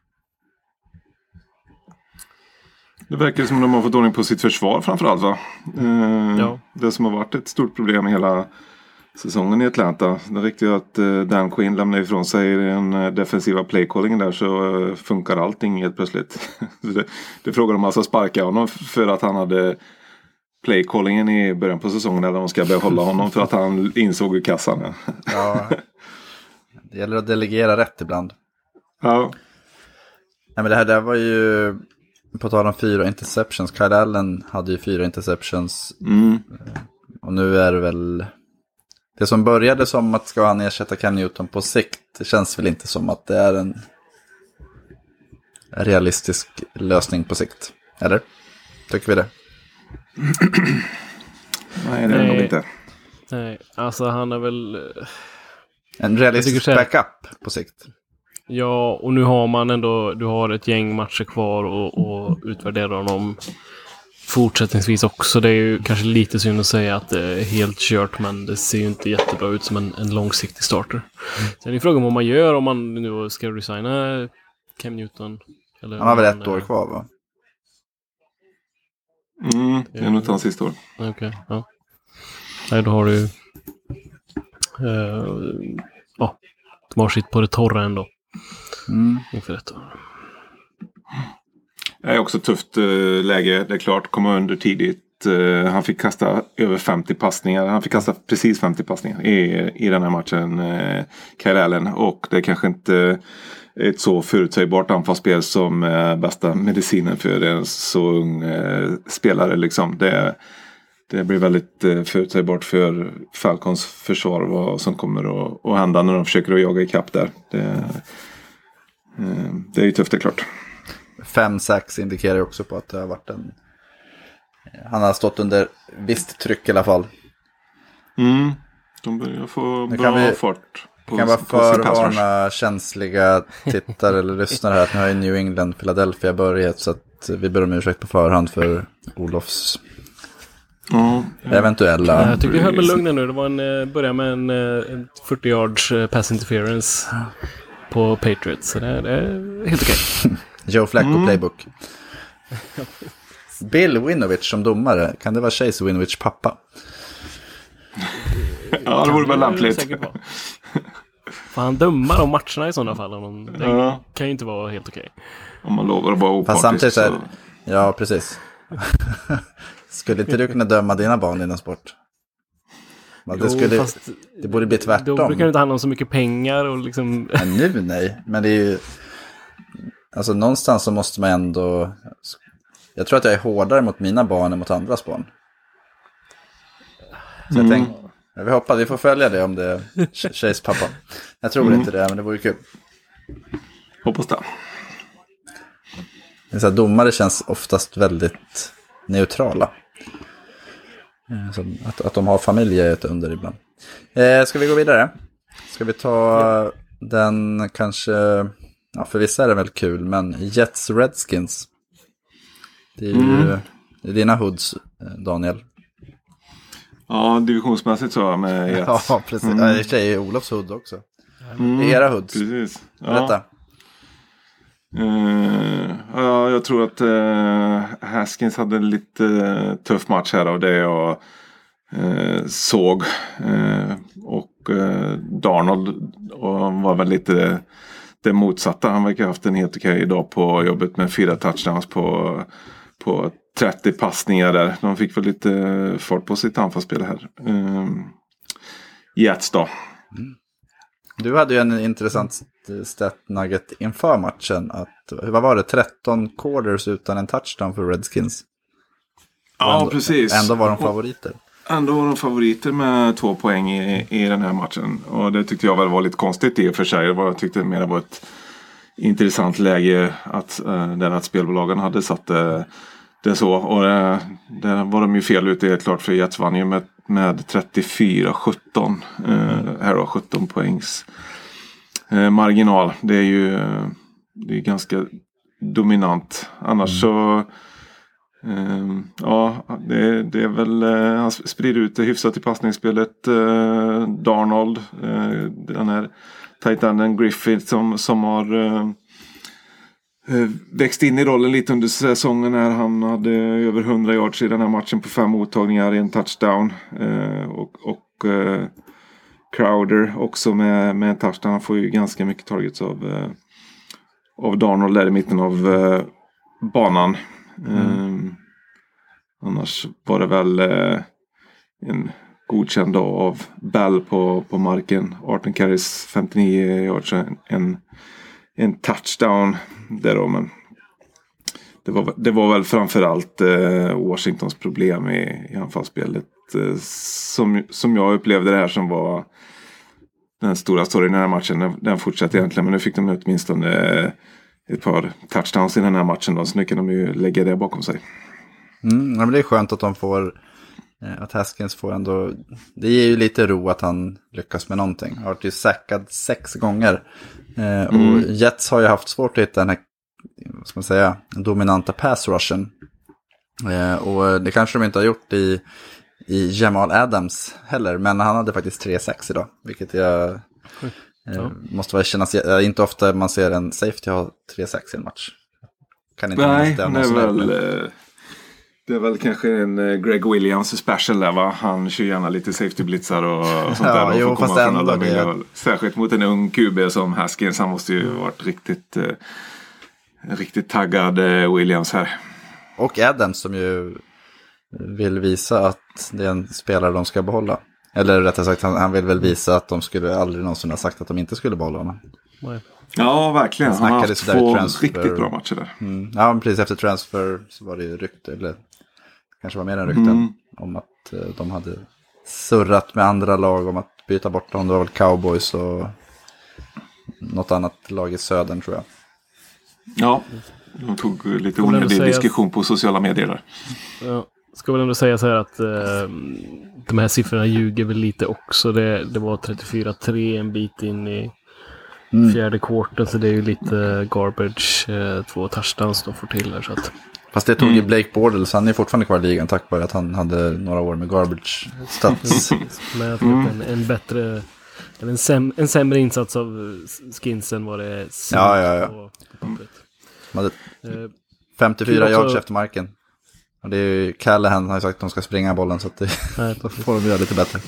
Speaker 5: Det verkar som att de har fått ordning på sitt försvar framförallt va? Eh,
Speaker 6: Ja.
Speaker 5: Det som har varit ett stort problem hela säsongen i Atlanta. Det räckte ju att eh, Dan Quinn lämnade ifrån sig den eh, defensiva playcallingen där så eh, funkar allting helt plötsligt. Det, det frågar om alltså sparka honom för att han hade playcallingen i början på säsongen eller om de ska behålla honom för att han insåg hur kassan är.
Speaker 4: Ja, det gäller att delegera rätt ibland.
Speaker 5: Ja.
Speaker 4: Nej, men det här där var ju, på tal om fyra interceptions, Kyle Allen hade ju fyra interceptions.
Speaker 5: Mm.
Speaker 4: Och nu är det väl, det som började som att ska han ersätta Cam Newton på sikt, det känns väl inte som att det är en realistisk lösning på sikt. Eller? Tycker vi det?
Speaker 5: Nej det är det nog
Speaker 6: Nej.
Speaker 5: inte.
Speaker 6: Nej, alltså han är väl... eh,
Speaker 4: En realistisk backup på sikt.
Speaker 6: Ja, och nu har man ändå, du har ett gäng matcher kvar och, och utvärdera honom fortsättningsvis också. Det är ju kanske lite synd att säga att det är helt kört, men det ser ju inte jättebra ut som en, en långsiktig starter. Sen är frågan vad man gör om man nu ska resigna Cam Newton. Eller
Speaker 4: Han har väl ett år kvar va?
Speaker 5: Mm. Det är nog inte hans sista år.
Speaker 6: Okej, ja. Nej, då har du ju... eh, Ja, de har sitt på det torra ändå.
Speaker 4: Mm.
Speaker 6: Inför ett år.
Speaker 5: Det är också ett tufft eh, läge. Det är klart, komma under tidigt. Eh, han fick kasta över 50 passningar. Han fick kasta precis 50 passningar i, i den här matchen. Eh, Kyle Allen. Och det är kanske inte ett så förutsägbart anfallsspel som bästa medicinen för en så ung spelare. Liksom. Det, det blir väldigt förutsägbart för Falcons försvar vad som kommer att, att hända när de försöker att jaga ikapp där. Det, det är ju tufft det är klart.
Speaker 4: Fem sax indikerar också på att det har varit en... Han har stått under visst tryck i alla fall.
Speaker 5: Mm. De börjar få bra
Speaker 4: kan vi-
Speaker 5: fart på,
Speaker 4: kan
Speaker 5: rush.
Speaker 4: förvarna känsliga tittare eller lyssnare här att nu har ju New England Philadelphia börjat så att vi ber om ursäkt på förhand för Olofs
Speaker 5: Ja,
Speaker 4: eventuella...
Speaker 6: Jag tycker jag höll mig lugn nu. Det var en, eh, börja med en, eh, en 40 yards eh, pass interference på Patriots. Så det, det är helt okej.
Speaker 4: Joe Flacco playbook. Bill Winovich som domare, kan det vara Chase Winovich pappa?
Speaker 5: ja det vore väl lämpligt.
Speaker 6: Får han döma de matcherna i sådana fall? Om de, det
Speaker 5: Ja.
Speaker 6: kan ju inte vara helt okej.
Speaker 5: Om man lovar att vara
Speaker 4: Fast
Speaker 5: opartisk.
Speaker 4: samtidigt är
Speaker 5: så...
Speaker 4: Ja, precis. skulle inte du kunna döma dina barn i en sport? Men det,
Speaker 6: Jo,
Speaker 4: skulle,
Speaker 6: fast
Speaker 4: det borde bli
Speaker 6: Då
Speaker 4: tvärtom.
Speaker 6: brukar det inte handla om så mycket pengar och liksom...
Speaker 4: Men nu nej, men det är ju... Alltså någonstans så måste man ändå... Jag tror att jag är hårdare mot mina barn än mot andras barn. Så jag tänkte, vi hoppas, vi får följa det om det är Chase pappa. Jag tror inte det, men det vore kul.
Speaker 5: Hoppas det.
Speaker 4: Det så här, domare känns oftast väldigt neutrala. Eh, Så att, att de har familj är ett under ibland. Eh, ska vi gå vidare? Ska vi ta den kanske, ja för vissa är det väl kul, men Jets Redskins. Det är ju det är dina hoods, eh, Daniel.
Speaker 5: Ja, divisionsmässigt så med Jets.
Speaker 4: Ja, precis. Ja, i och för sig är Olofs hood också. Det är era hoods.
Speaker 5: Precis. Ja.
Speaker 4: Berätta.
Speaker 5: Eh, ja, jag tror att uh, Haskins hade en lite eh, tuff match här av det jag såg. Och uh, Darnold och var väl lite det motsatta. Han verkar ha haft en helt okej dag på jobbet med fyra touchdowns på, på 30 passningar där. De fick väl lite fart på sitt anfallsspel här. Uh, Jets då.
Speaker 4: Du hade ju en intressant stat nugget inför matchen. Att, vad var det, 13 quarters utan en touchdown för Redskins.
Speaker 5: Ja,
Speaker 4: ändå,
Speaker 5: precis.
Speaker 4: Ändå var de favoriter.
Speaker 5: Ändå var de favoriter med två poäng i, i den här matchen. Och det tyckte jag väl var lite konstigt i och för sig. Det var- Jag tyckte mer det var ett intressant läge att, eh, där att spelbolagen hade satt det, det så. Och det, där var de ju fel ute helt klart för Jets vann ju med, med 34-17. Eh, här då 17 poängs eh, marginal. Det är ju eh, det är ganska dominant. Annars så Ehm, ja, det, det är väl, eh, han sprider ut det hyfsat i passningsspelet. Uh, Darnold, eh, den här Titanden Griffith som, som har växt in i rollen lite under säsongen. när Han hade över 100 yards i den här matchen på fem mottagningar, i en touchdown. Och och Crowder också med, med en touchdown. Han får ju ganska mycket targets av, av Darnold där i mitten av banan. Mm. Ehm, annars var det väl eh, en godkänd dag av Bell på, på marken. 18 carries, 59 yards, en, en, en touchdown där då. Men det var, det var väl framförallt eh, Washingtons problem i, i anfallsspelet. Eh, som, som jag upplevde det här som var den stora storyn i den här matchen. Den, den fortsatte egentligen men nu fick de åtminstone eh, ett par touchdowns i den här matchen då. Så nu kan de ju lägga det bakom sig.
Speaker 4: Mm, men det är skönt att de får, eh, att Haskins får ändå, det ger ju lite ro att han lyckas med någonting. Han har varit ju säkrad sex gånger. Eh, och Jets har ju haft svårt att hitta den här, vad ska man säga, dominanta pass rushen. Eh, och det kanske de inte har gjort i, i Jamal Adams heller, men han hade faktiskt 3-6 idag, vilket jag eh, måste väl kännas, eh, inte ofta man ser en safety ha 3-6 i en match. Kan inte
Speaker 5: Nej, det är väl...
Speaker 4: men-
Speaker 5: eh, Det är väl kanske en Greg Williams special där va? Han kör gärna lite safety blitzar och sånt
Speaker 4: Ja,
Speaker 5: där. och
Speaker 4: jo, fast ändå det-.
Speaker 5: Särskilt mot en ung QB som Haskins. Han måste ju varit riktigt, eh, riktigt taggad eh, Williams här.
Speaker 4: Och Adams som ju vill visa att det är en spelare de ska behålla. Eller rättare sagt, han, han vill väl visa att de skulle aldrig någonsin ha sagt att de inte skulle behålla honom.
Speaker 6: Nej.
Speaker 5: Ja, verkligen.
Speaker 4: Han
Speaker 5: Han har
Speaker 4: snackade
Speaker 5: haft två
Speaker 4: transfer.
Speaker 5: riktigt bra matcher där.
Speaker 4: Mm. Ja, men precis efter transfer så var det ju rykte, eller kanske var mer än rykten,
Speaker 5: Mm.
Speaker 4: om att eh, de hade surrat med andra lag om att byta bort dem. Det var väl cowboys och något annat lag i södern tror jag.
Speaker 5: Ja, de tog lite onödig diskussion på sociala medier där.
Speaker 6: Ja, ska väl ändå säga så här att eh, de här siffrorna ljuger väl lite också. Det, det var 34-3 en bit in i fjärde kvarten, så det är ju lite garbage. Eh, två touchdowns de får till här. Så att,
Speaker 4: Fast det tog
Speaker 5: Mm.
Speaker 4: ju Blake Bortles, han är fortfarande kvar i ligan tack vare att han hade några år med garbage stats.
Speaker 6: men jag tror att en, en bättre, en, säm, en sämre insats av eh, skins än vad det
Speaker 4: Ja, ja, ja.
Speaker 6: På, på pappret.
Speaker 4: De hade
Speaker 6: Eh,
Speaker 4: 54
Speaker 6: Kul också-
Speaker 4: yards efter marken. Och det är ju, Callahan har ju sagt att de ska springa bollen så att det,
Speaker 6: nej,
Speaker 4: då får de göra lite bättre.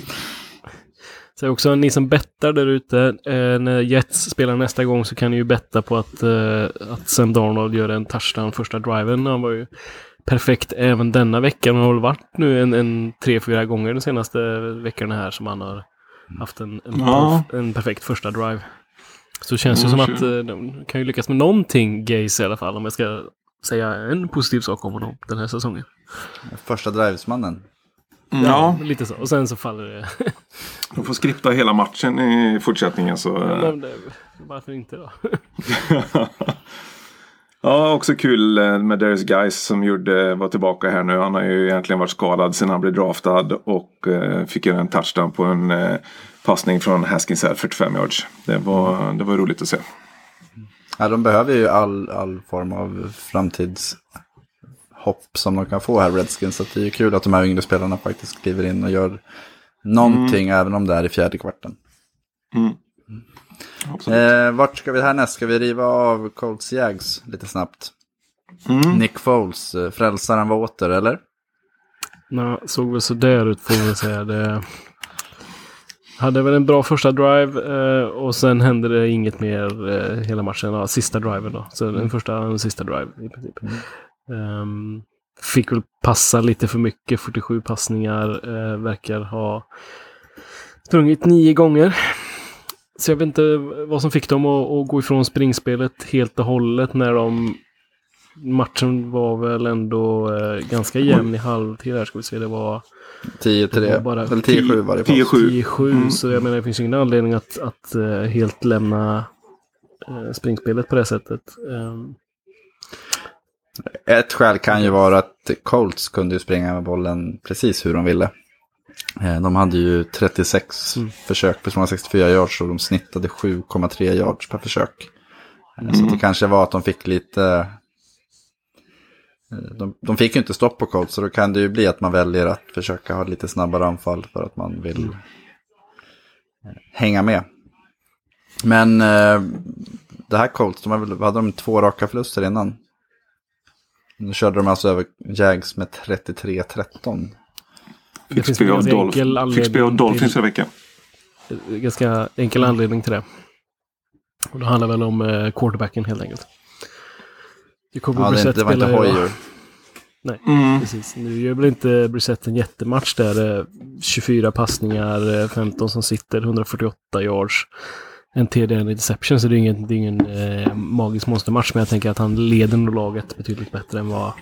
Speaker 6: Så också ni som bettar där ute, eh, när Jets spelar nästa gång så kan ni ju betta på att, eh, att Sam Darnold gör en touchdown första driven. Han var ju perfekt även denna veckan. Han har väl varit nu en, en tre, fyra gånger de senaste veckorna här som han har haft en, en,
Speaker 5: Ja.
Speaker 6: perf- en perfekt första drive. Så det känns ju
Speaker 5: Ja,
Speaker 6: som
Speaker 5: sure.
Speaker 6: att eh, de kan ju lyckas med någonting, Gaze i alla fall, om jag ska säga en positiv sak om honom den här säsongen.
Speaker 4: Första drivesmannen.
Speaker 5: Ja,
Speaker 6: Lite så. Och sen så faller det.
Speaker 5: de får skripta hela matchen i fortsättningen. Så, eh,
Speaker 6: Men det- Varför inte då?
Speaker 5: Ja, också kul eh, med Darius Guys som gjorde, var tillbaka här nu. Han har ju egentligen varit skadad sedan han blev draftad och eh, fick göra en touchdown på en eh, passning från Haskins här, 45 yards. Det var, det var roligt att se.
Speaker 4: Ja, de behöver ju all, all form av framtidshopp som de kan få här, Redskins. Så att det är ju kul att de här yngre spelarna faktiskt kliver in och gör någonting, även om det är i fjärde kvarten.
Speaker 5: Absolut.
Speaker 4: Eh, vart ska vi härnäst? Ska vi riva av Colts Jags lite snabbt? Nick Foles, eh, frälsaren var åter, eller?
Speaker 6: Nej, såg väl sådär ut får man säga. Det hade väl en bra första drive eh, och sen hände det inget mer eh, hela matchen. Ja, sista driven då. Så den första och den sista drive i princip. Ehm, fick väl passa lite för mycket. 47 passningar. eh, verkar ha sprungit nio gånger. Så jag vet inte vad som fick dem att, att gå ifrån springspelet helt och hållet när de... Matchen var väl ändå eh, ganska jämn i halvtid här ska vi se. Det var
Speaker 4: 10-3,
Speaker 6: Det var bara
Speaker 4: eller 10-7 varje fall.
Speaker 5: 10-7.
Speaker 6: 10-7.
Speaker 5: Mm.
Speaker 6: Så jag menar det finns ingen anledning att, att eh, helt lämna eh, springspelet på det sättet. Ehm,
Speaker 4: Ett skäl kan ju vara att Colts kunde ju springa med bollen precis hur de ville. Eh, De hade ju 36
Speaker 6: Mm.
Speaker 4: försök för 264 yards och de snittade 7,3 yards per försök. Eh, Så det kanske var att de fick lite... eh, De, de fick ju inte stopp på Colts så då kan det ju bli att man väljer att försöka ha lite snabbare anfall för att man vill eh, hänga med. Men eh, det här Colts, de hade, väl- hade de två raka förluster innan. Nu körde de alltså över Jags med 33-13.
Speaker 6: det
Speaker 5: Fick spö
Speaker 6: en
Speaker 5: av
Speaker 6: ganska
Speaker 5: Dolph-
Speaker 6: enkel
Speaker 5: Fick spö av Dolphins
Speaker 6: till,
Speaker 5: förra veckan.
Speaker 6: ganska enkel anledning till det. Och det handlar väl om quarterbacken helt enkelt. Jacoby
Speaker 4: Ja, det,
Speaker 6: Brissett
Speaker 4: det var inte Hoyer.
Speaker 5: Mm.
Speaker 6: Precis. Nu gör väl inte Brissett en jättematch där. eh, 24 passningar, eh, 15 som sitter, 148 yards. En TD, en interception, så det är ingen, det är ingen eh, magisk monstermatch. Men jag tänker att han leder nog laget betydligt bättre än vad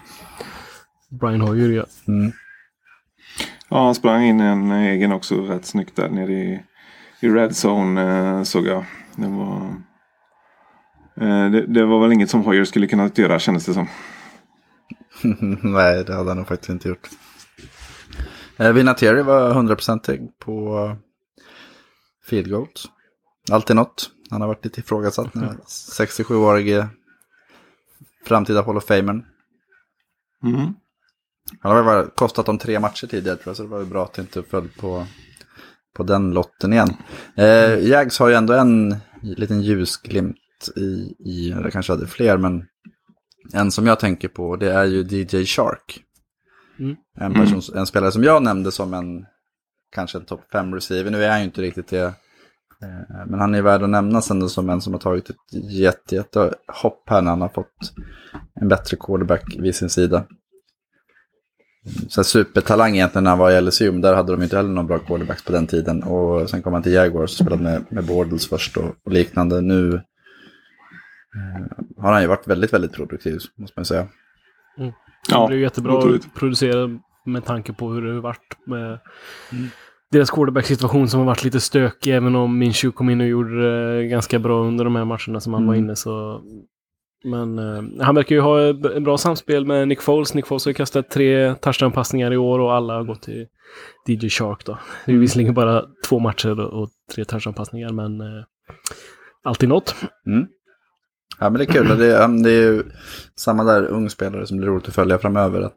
Speaker 6: Brian Hoyer gör.
Speaker 4: Mm.
Speaker 5: Ja, han sprang in en egen också rätt snyggt där nere i, i Red Zone eh, såg jag. Det var, eh, det, det var väl inget som Hoyer skulle kunna göra kändes det som.
Speaker 4: Nej, det hade han nog faktiskt inte gjort. Eh, Vinatieri var 100% på eh, field goals. Alltid något. Han har varit lite ifrågasatt nu. 67-årige framtida Hall of Famern.
Speaker 5: Mm.
Speaker 4: Han har väl kostat dem tre matcher tidigare tror jag, så det var ju bra att det inte föll på, på den lotten igen. Eh, Jags har ju ändå en liten ljusglimt i, i, eller kanske hade fler, men en som jag tänker på det är ju DJ Shark.
Speaker 6: Mm.
Speaker 4: En, person, en spelare som jag nämnde som en kanske en topp 5 receiver. Nu är han ju inte riktigt det. Eh, Men han är värd att nämnas ändå som en som har tagit ett jätte, jätte hopp här när han har fått en bättre quarterback vid sin sida. Så här supertalang egentligen när han var i LSU, men där hade de inte heller någon bra quarterbacks på den tiden. Och sen kom han till Jaguars och spelade med, med Bortles först och, och liknande. Nu har han ju varit väldigt, väldigt produktiv, måste man säga.
Speaker 6: Det
Speaker 5: Ja,
Speaker 6: blev jättebra
Speaker 5: otroligt.
Speaker 6: att producera med tanke på hur det har varit med deras quarterback-situation som har varit lite stökig. Även om Minshew kom in och gjorde det ganska bra under de här matcherna som han var
Speaker 4: Mm.
Speaker 6: inne. Så... Men eh, han verkar ju ha ett bra samspel med Nick Foles. Nick Foles har ju kastat tre touchdown-passningar i år och alla har gått till DJ Shark då. Det är ju visserligen bara två matcher och och tre touchdown-passningar, men eh, alltid något.
Speaker 4: Mm. Ja, men det är kul. Det, men det är ju samma där ung spelare som blir roligt att följa framöver. Att,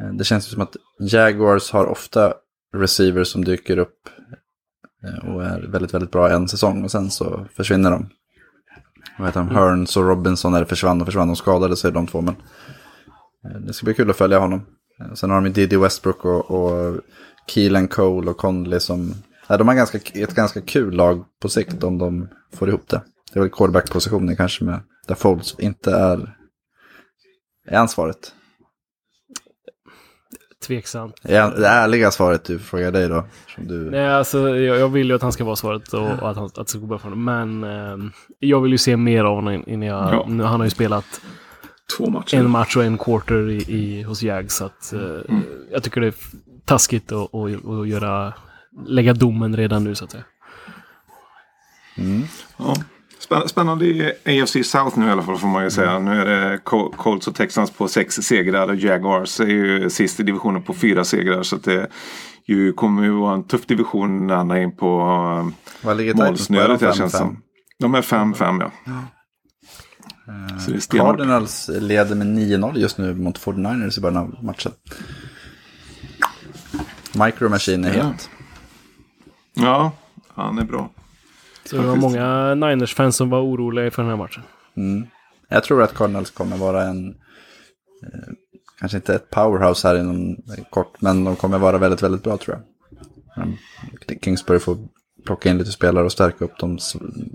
Speaker 4: eh, det känns ju som att Jaguars har ofta receivers som dyker upp eh, och är väldigt, väldigt bra en säsong och sen så försvinner de. Vad heter de? Hearns och Robinson det försvann och försvann. De skadade sig de två. Men eh, det ska bli kul att följa honom. Sen har de Diddy Westbrook och, och Keelan Cole och Conley som... Ja, de har ganska, ett ganska kul lag på sikt om de får ihop det. Det är väl quarterback-positionen kanske med där Folds inte är, är ansvaret.
Speaker 6: Tveksamt.
Speaker 4: Är, det ärliga svaret du frågar dig då. Som du,
Speaker 6: Nej, alltså jag, jag vill ju att han ska vara svaret och, och att, han, att det ska gå bra för honom. Men eh, jag vill ju se mer av honom innan jag...
Speaker 5: Ja.
Speaker 6: Nu, han har ju spelat
Speaker 5: Två matcher.
Speaker 6: en match och en quarter i, i, hos Jags. Så att, eh, jag tycker det är taskigt att, att, att göra, lägga domen redan nu så att säga.
Speaker 5: Ja. Spän- Spännande i AFC South nu i alla fall får man ju säga. Nu är det Col- Colts och Texans på sex segrar och Jaguars är ju sist i divisionen på fyra segrar. Så det ju kommer ju vara en tuff division när han är in på uh,
Speaker 4: Titans på?
Speaker 5: Målsnöret
Speaker 4: de
Speaker 5: här känns som. De är 5-5 ja. Är stenhårt.
Speaker 4: Cardinals leder med 9-0 just nu mot 49ers i början av matchen. Micro Machine är
Speaker 5: Ja.
Speaker 4: het.
Speaker 5: Ja, han är bra.
Speaker 6: Så det var många Niners-fans som var oroliga för den här matchen.
Speaker 4: Mm. Jag tror att Cardinals kommer vara en, eh, kanske inte ett powerhouse här inom kort, men de kommer vara väldigt, väldigt bra tror jag. Mm. Kingsbury får plocka in lite spelare och stärka upp de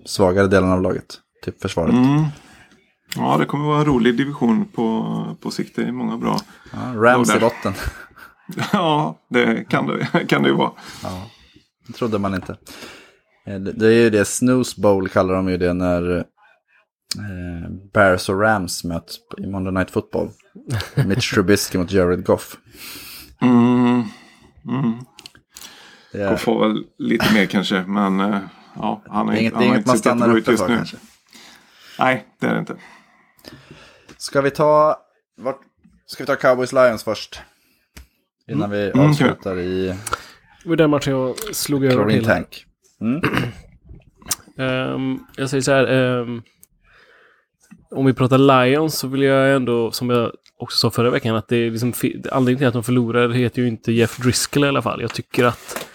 Speaker 4: svagare delarna av laget. Typ försvaret.
Speaker 5: Mm. Ja, det kommer vara en rolig division på, på sikt. Det är många bra.
Speaker 4: Ja, Rams i botten.
Speaker 5: Ja, det kan det, kan det ju vara.
Speaker 4: Det trodde man inte. Eh, Det är ju det, Snooze Bowl kallar de ju det när eh, Bears och Rams möts i Monday Night Football. Mitch Trubisky mot Jared Goff.
Speaker 5: Mm. Mm.
Speaker 4: Det är,
Speaker 5: Och får väl lite mer kanske. Men eh, ja, han har
Speaker 4: är inget,
Speaker 5: han
Speaker 4: är
Speaker 5: har
Speaker 4: inget man stannar uppe
Speaker 5: just
Speaker 4: för
Speaker 5: nu.
Speaker 4: kanske.
Speaker 5: Nej, det är det inte.
Speaker 4: Ska vi ta, vart, ska vi ta Cowboys Lions först? Innan vi
Speaker 5: Mm,
Speaker 4: avslutar i
Speaker 6: Det var den matchen jag slog över till.
Speaker 4: Tank. Mm.
Speaker 6: Ehm, jag säger så här. ehm, om vi pratar Lions så vill jag ändå, som jag också sa förra veckan, att det är liksom, anledningen till att de förlorar heter ju inte Jeff Driscoll i alla fall. Jag tycker att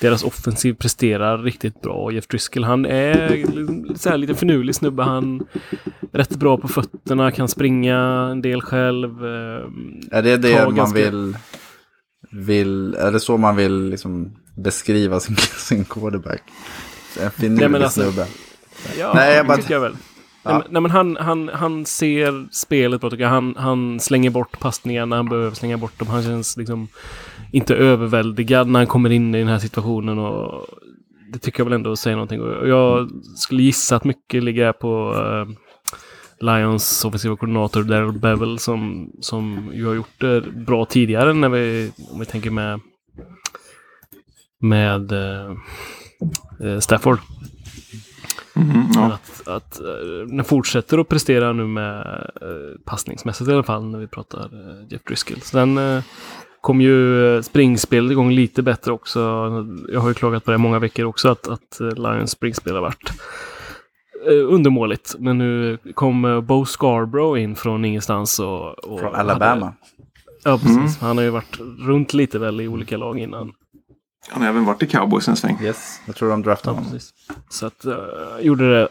Speaker 6: deras offensiv presterar riktigt bra. Jeff Driscoll, han är så här lite finurlig snubbe. Han är rätt bra på fötterna, kan springa en del själv. ehm,
Speaker 4: Är det det man
Speaker 6: ganska-
Speaker 4: vill, vill, är det så man vill liksom beskriva sin, sin quarterback? En
Speaker 6: Nej,
Speaker 4: finurlig
Speaker 6: men alltså-
Speaker 4: snubbe.
Speaker 6: Ja,
Speaker 4: Nej, jag bara-
Speaker 6: tycker jag väl.
Speaker 4: Ja.
Speaker 6: Nej, men, nej, han, han, han ser spelet bra tycker jag. Han, han slänger bort passningar när han behöver slänga bort dem. Han känns liksom inte överväldigad när han kommer in i den här situationen. Och det tycker jag väl ändå säger någonting. Och jag skulle gissa att mycket ligger på eh, Lions offensiva koordinator Daryl Bevel som, som ju har gjort det bra tidigare när vi, om vi tänker med med eh, eh, Stafford.
Speaker 5: Mm, ja.
Speaker 6: att, att eh, den fortsätter att prestera nu med eh, passningsmässigt i alla fall när vi pratar Jeff Driscoll. Sen eh, kom ju springspelet igång lite bättre också. Jag har ju klagat på det många veckor också att, att Lions springspel har varit undermåligt. Men nu kom Bo Scarborough in från ingenstans och... och
Speaker 4: Från Alabama.
Speaker 6: Hade, ja, precis. Han har ju varit runt lite väl i olika lag innan.
Speaker 5: Han har även varit i Cowboys en sväng.
Speaker 4: Yes, jag tror de draftade
Speaker 6: Ja,
Speaker 4: honom.
Speaker 6: precis. Så att, uh, gjorde det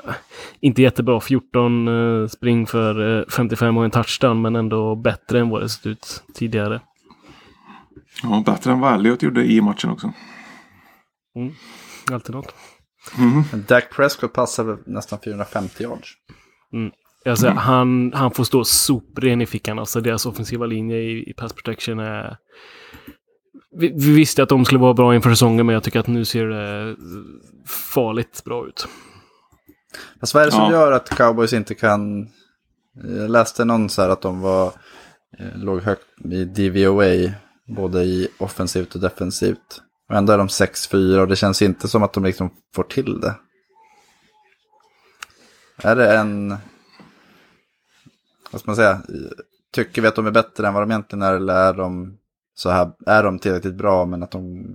Speaker 6: inte jättebra. 14 eh, spring för eh, 55 och en touchdown, men ändå bättre än vad det sett ut tidigare.
Speaker 5: Ja, bättre än vad Elliot gjorde i matchen också.
Speaker 6: Alltid något.
Speaker 4: Men Dak Prescott passade nästan 450 yards.
Speaker 6: Alltså, han, han får stå sopren i fickan. Alltså deras offensiva linje i, i pass protection är... Vi, vi visste att de skulle vara bra inför säsongen, men jag tycker att nu ser det farligt bra ut.
Speaker 4: Fast vad är det som
Speaker 5: Ja.
Speaker 4: gör att Cowboys inte kan... Jag läste någon så här att de var, eh, låg högt i DVOA, både i offensivt och defensivt. Och ändå är de 6-4 och det känns inte som att de liksom får till det. Är det en... Vad ska man säga? Tycker vi att de är bättre än vad de egentligen är eller är de så här? Är de tillräckligt bra men att de...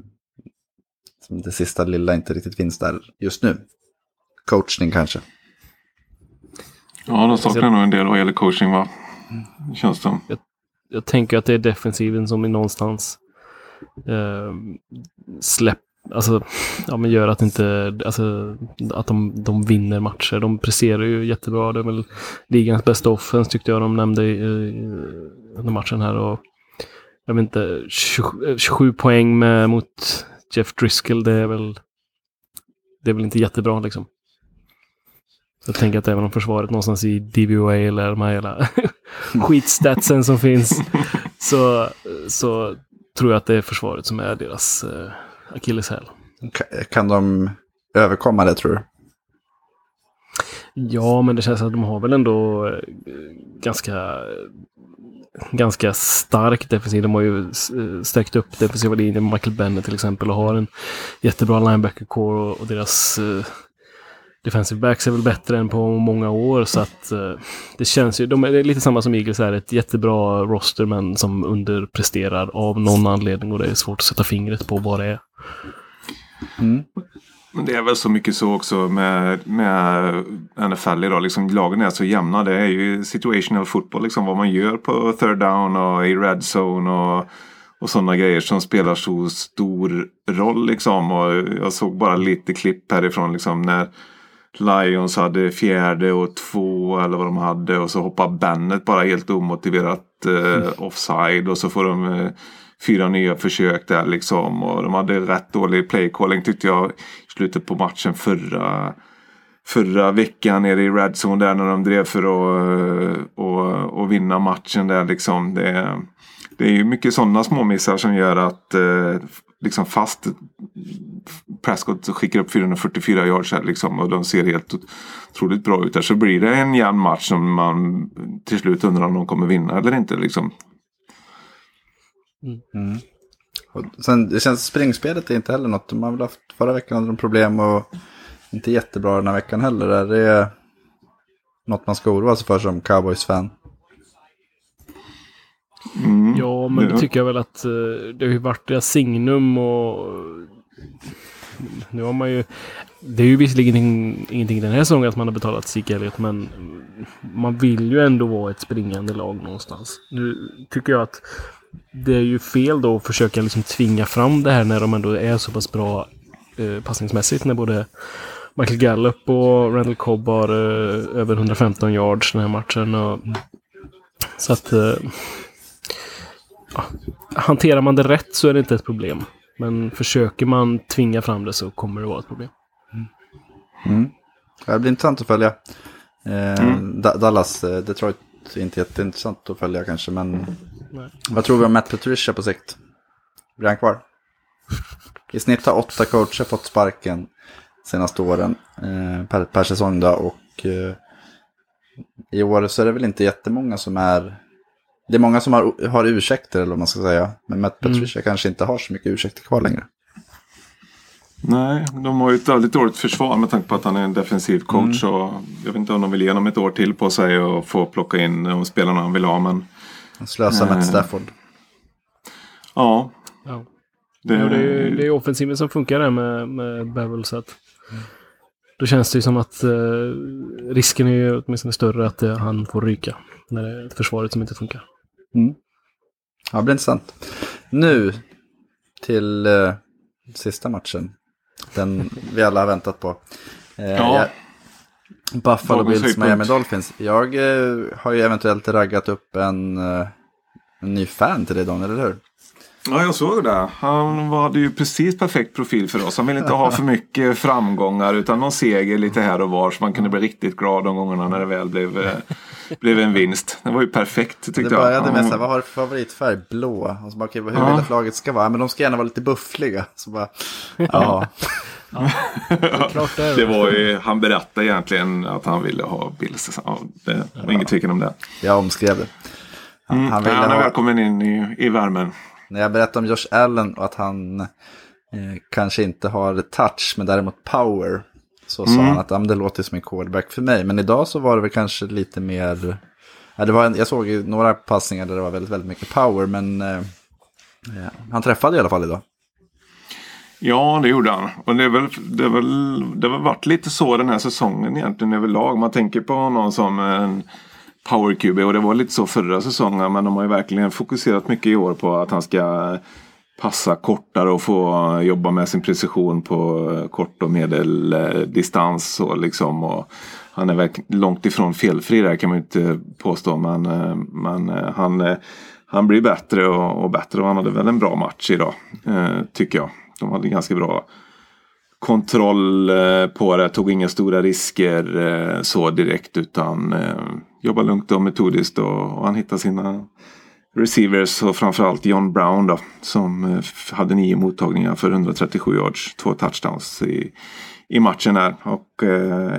Speaker 4: Som det sista lilla inte riktigt finns där just nu. Coachning kanske.
Speaker 5: Ja, de saknar nog en del vad gäller coaching va? Känns det som.
Speaker 6: jag tänker att det är defensiven som är någonstans eh, släpp, alltså, ja, men gör att inte, alltså, att de, de vinner matcher. De presterar ju jättebra. Det är väl ligans bästa offense tyckte jag de nämnde i, i, under matchen här. Och, jag vet inte, 27, 27 poäng med, mot Jeff Driscoll, det är väl det är väl inte jättebra liksom. Så jag tänker att även om försvaret någonstans i DVOA eller de här hela skitstatsen som finns så, så tror jag att det är försvaret som är deras eh, akilleshäl.
Speaker 4: Ka- Kan de överkomma det tror du?
Speaker 6: Ja, men det känns att de har väl ändå eh, ganska, ganska stark defensiv. De har ju eh, stärkt upp defensiva linjen med Michael Bennett till exempel och har en jättebra linebacker core och, och deras eh, defensive backs är väl bättre än på många år. Så att eh, det känns ju, de är det är lite samma som Eagles är, ett jättebra roster men som underpresterar av någon anledning och det är svårt att sätta fingret på vad det är. Mm.
Speaker 5: Men det är väl så mycket så också med, med NFL idag. Liksom, lagen är så jämna. Det är ju situational football. Liksom, vad man gör på third down och i red zone. Och, och sådana grejer som spelar så stor roll. Liksom. Och jag såg bara lite klipp härifrån. Liksom, när Lions hade fjärde och två eller vad de hade. Och så hoppar Bennett bara helt omotiverat eh, offside. Och så får de eh, fyra nya försök där liksom. Och de hade rätt dålig playcalling tyckte jag i slutet på matchen förra, förra veckan nere i Red Zone där när de drev för att eh, och, och vinna matchen där liksom. Det, det är ju mycket sådana småmissar som gör att eh, liksom fast Prescott skickar upp 444 yards här liksom och de ser helt otroligt bra ut där. Så blir det en jämn match som man till slut undrar om de kommer vinna eller inte liksom.
Speaker 4: Mm. Och sen, det känns springspelet är inte heller något. De har väl haft förra veckan hade de problem och inte jättebra den här veckan heller. Är det något man ska oroa sig för som Cowboys-fan?
Speaker 5: Mm.
Speaker 6: Ja, men det tycker jag väl att eh, det har ju varit deras signum och nu har man ju... Det är ju visserligen in, ingenting den här säsongen att man har betalat Zeke Elliot, men man vill ju ändå vara ett springande lag någonstans. Nu tycker jag att det är ju fel då att försöka liksom tvinga fram det här när de ändå är så pass bra eh, passningsmässigt. När både Michael Gallup och Randall Cobb har eh, över 115 yards den här matchen. Och, så att... Eh, ja, hanterar man det rätt så är det inte ett problem. Men försöker man tvinga fram det så kommer det vara ett problem.
Speaker 4: Mm. Det blir intressant att följa. Eh,
Speaker 5: Mm.
Speaker 4: Da- Dallas, eh, Detroit är inte jätteintressant att följa kanske, men
Speaker 6: Nej.
Speaker 4: vad tror vi om Matt Patricia på sikt? Blir han kvar? I snitt har åtta coacher fått sparken senaste åren eh, per, per säsong då, och eh, i år så är det väl inte jättemånga som är... Det är många som har, har ursäkter, eller vad man ska säga. Men Matt Patricia kanske inte har så mycket ursäkter kvar längre.
Speaker 5: Nej, de har ju ett väldigt dåligt försvar med tanke på att han är en defensiv coach. Och jag vet inte om de vill ge honom ett år till på sig och få plocka in de spelarna han vill ha. Men
Speaker 4: Slösa
Speaker 5: Mm.
Speaker 4: Matt Stafford.
Speaker 5: ja,
Speaker 6: Ja.
Speaker 5: det,
Speaker 6: är, det är offensiven som funkar där med, med Bevel. Så att då känns det ju som att eh, risken är ju åtminstone större att eh, han får ryka. När det är ett försvaret som inte funkar.
Speaker 4: Ja, det blir intressant. Nu till eh, sista matchen. Den vi alla har väntat på. Eh,
Speaker 5: Ja.
Speaker 4: jag- Buffalo Bills,
Speaker 5: höjdpunkt.
Speaker 4: Miami Dolphins. Jag eh, har ju eventuellt raggat upp en, eh, en ny fan till dig Daniel, eller hur?
Speaker 5: Ja, jag såg det. Han hade ju precis perfekt profil för oss. Han ville inte ha för mycket framgångar utan någon seger lite här och var så man kunde bli riktigt glad de gångerna när det väl blev, eh, blev en vinst. Det var ju perfekt tyckte
Speaker 4: Det
Speaker 5: jag.
Speaker 4: började med
Speaker 5: Han-
Speaker 4: så här, vad har du för favoritfärg? Blå. Och så bara, okej, hur
Speaker 5: Ja.
Speaker 4: vill du att laget ska vara? Men de ska gärna vara lite buffliga. Så bara, ja.
Speaker 6: Klart det är
Speaker 5: Det var ju, han berättade egentligen att han ville ha Bills. Ja, det var ingen tvekan om det.
Speaker 4: jag omskrev det. Han,
Speaker 5: Mm.
Speaker 4: han
Speaker 5: Han,
Speaker 4: ville
Speaker 5: han är
Speaker 4: ha,
Speaker 5: välkommen in i, i värmen.
Speaker 4: när jag berättade om Josh Allen och att han eh, kanske inte har touch men däremot power. Så sa
Speaker 5: Mm.
Speaker 4: han att ja, det låter som en quarterback för mig. Men idag så var det väl kanske lite mer... Ja, det var en, jag såg ju några passningar där det var väldigt, väldigt mycket power. Men eh, ja, han träffade i alla fall idag.
Speaker 5: Ja, det gjorde han. Och det är väl, det är väl, det har väl varit lite så den här säsongen egentligen överlag. Man tänker på honom som en power QB och det var lite så förra säsongen. Men de har ju verkligen fokuserat mycket i år på att han ska passa kortare och få jobba med sin precision på kort och medeldistans. Och liksom, och han är verkligen långt ifrån felfri där kan man ju inte påstå. Men, men han, han blir bättre och, och bättre och han hade väl en bra match idag. Eh, tycker jag. De hade ganska bra kontroll eh, på det. Tog inga stora risker eh, så direkt utan eh, jobbade lugnt och metodiskt och, han hittade sina receivers och framförallt John Brown då som hade nio mottagningar för 137 yards, två touchdowns i, i matchen här och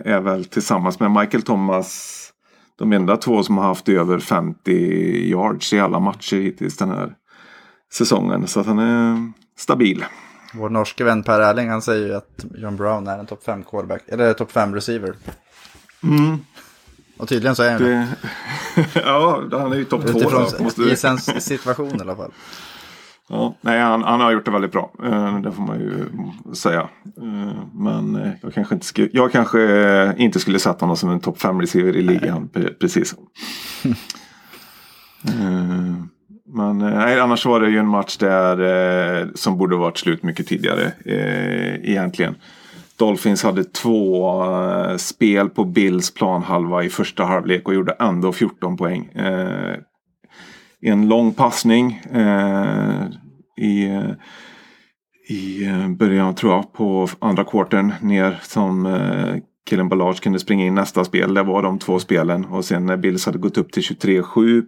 Speaker 5: är väl tillsammans med Michael Thomas de enda två som har haft över 50 yards i alla matcher hittills den här säsongen. Så att han är stabil.
Speaker 4: Vår norske vän Per Erling han säger ju att John Brown är en topp 5 quarterback. Eller topp 5 receiver. Och tydligen så är han det.
Speaker 5: Ja, han är ju topp två.
Speaker 4: Utifrån
Speaker 5: då, måste-
Speaker 4: i sin situation i alla fall.
Speaker 5: Ja, nej, han, han har gjort det väldigt bra. Eh, Det får man ju säga. Eh, Men eh, jag kanske inte, skulle, jag kanske inte skulle sätta honom som en topp 5 receiver i ligan. pre- Precis. Men eh, nej, annars var det ju en match där eh, som borde varit slut mycket tidigare. eh, Egentligen. Dolphins hade två eh, spel på Bills planhalva i första halvlek och gjorde ändå 14 poäng. Eh, en lång passning eh, i, eh, i eh, början tror jag på andra kvarten ner som eh, killen Ballage kunde springa in nästa spel. Det var de två spelen och sen när Bills hade gått upp till 23-7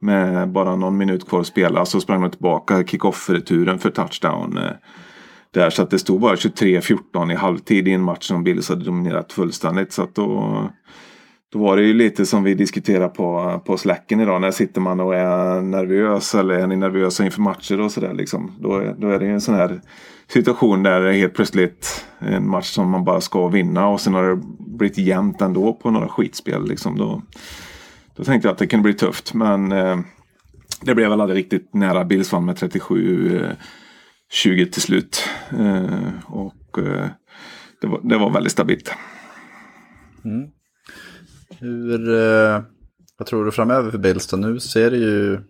Speaker 5: med bara någon minut kvar att spela så sprang de tillbaka kick-off-returen för touchdown. Eh, där så att det stod bara 23-14 i halvtid i en match som Bills hade dominerat fullständigt. Så att då, då var det ju lite som vi diskuterar på, på slacken idag. När sitter man och är nervös eller är ni nervösa inför matcher och sådär liksom. Då, är- då är det ju en sån här situation där det är helt plötsligt en match som man bara ska vinna och sen har det blivit jämnt ändå på några skitspel liksom. Då, då tänkte jag att det kunde bli tufft men eh, det blev väl aldrig riktigt nära. Bills vann med 37 eh, 20 till slut. Eh, och eh, det, var, det var väldigt stabilt.
Speaker 4: Hur, eh, vad tror du framöver för Bills? Nu ser det ju...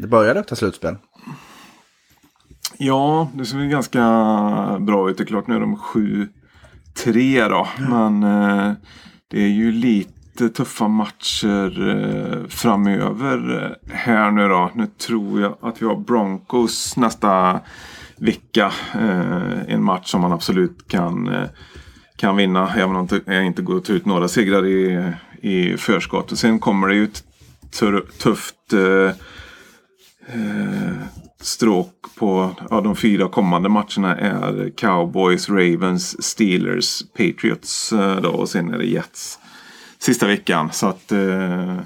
Speaker 4: Det börjar lukta slutspel.
Speaker 5: Ja, det ser ganska bra ut. Det är klart nu är de 7-3 då. Men eh, det är ju lite Lite tuffa matcher eh, framöver eh, här nu då. Nu tror jag att vi har Broncos nästa vecka. Eh, en match som man absolut kan, eh, kan vinna. Även om det inte går att ta ut några segrar i, i förskott. Och sen kommer det ju ett tufft eh, eh, stråk på ja, de fyra kommande matcherna är Cowboys, Ravens, Steelers, Patriots eh, då, och sen är det Jets sista veckan. Så att eh,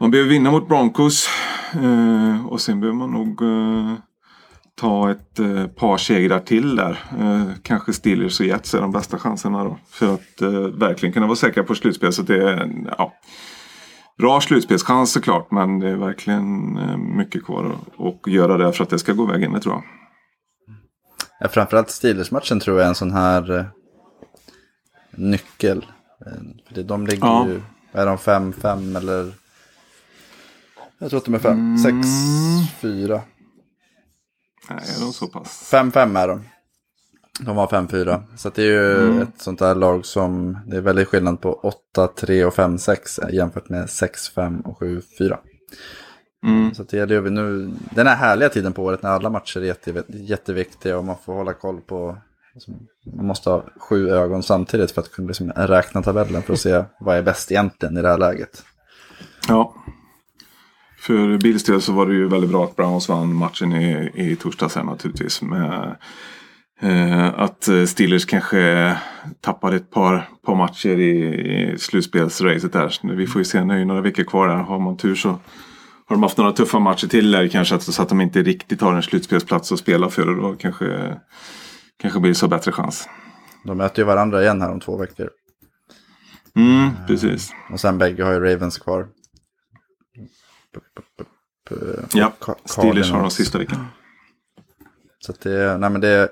Speaker 5: man behöver vinna mot Broncos eh, och sen behöver man nog eh, ta ett eh, par segrar till där. Eh, kanske Steelers och Jets är de bästa chanserna då. För att eh, verkligen kunna vara säkra på slutspel. Så det är, ja, Bra slutspelschans såklart men det är verkligen eh, mycket kvar att, göra där för att det ska gå vägen, det tror jag.
Speaker 4: Ja, framförallt Steelers-matchen tror jag är en sån här eh, nyckel. Eh, för det, de ligger
Speaker 5: Ja.
Speaker 4: ju, är de 5-5 eller? Jag tror att de är 5, 6-4.
Speaker 5: Nej, är de så pass?
Speaker 4: 5-5 är de. De var 5-4. Så det är ju ett sånt där lag som, det är väldigt skillnad på 8-3 och 5-6 jämfört med 6-5 och 7-4.
Speaker 5: Mm.
Speaker 4: Så det gäller ju nu, den här härliga tiden på året när alla matcher är jätte, jätteviktiga och man får hålla koll på, man måste ha sju ögon samtidigt för att kunna liksom räkna tabellen för att se vad är bäst egentligen i det här läget.
Speaker 5: Ja. För Bills del så var det ju väldigt bra att Browns vann matchen i, i torsdags här naturligtvis. Med, eh, att Steelers kanske tappade ett par, par matcher i, i slutspelsracet där. Vi får ju se, nu är ju några veckor kvar där. Har man tur så har de haft några tuffa matcher till där kanske så att de inte riktigt har en slutspelsplats att spela för. Och då kanske, kanske Bills har bättre chans.
Speaker 4: De möter ju varandra igen här om två veckor.
Speaker 5: Mm, precis.
Speaker 4: Och sen bägge har ju Ravens kvar.
Speaker 5: Ja, Steelers har de sista veckan.
Speaker 4: Så att det, nej men det,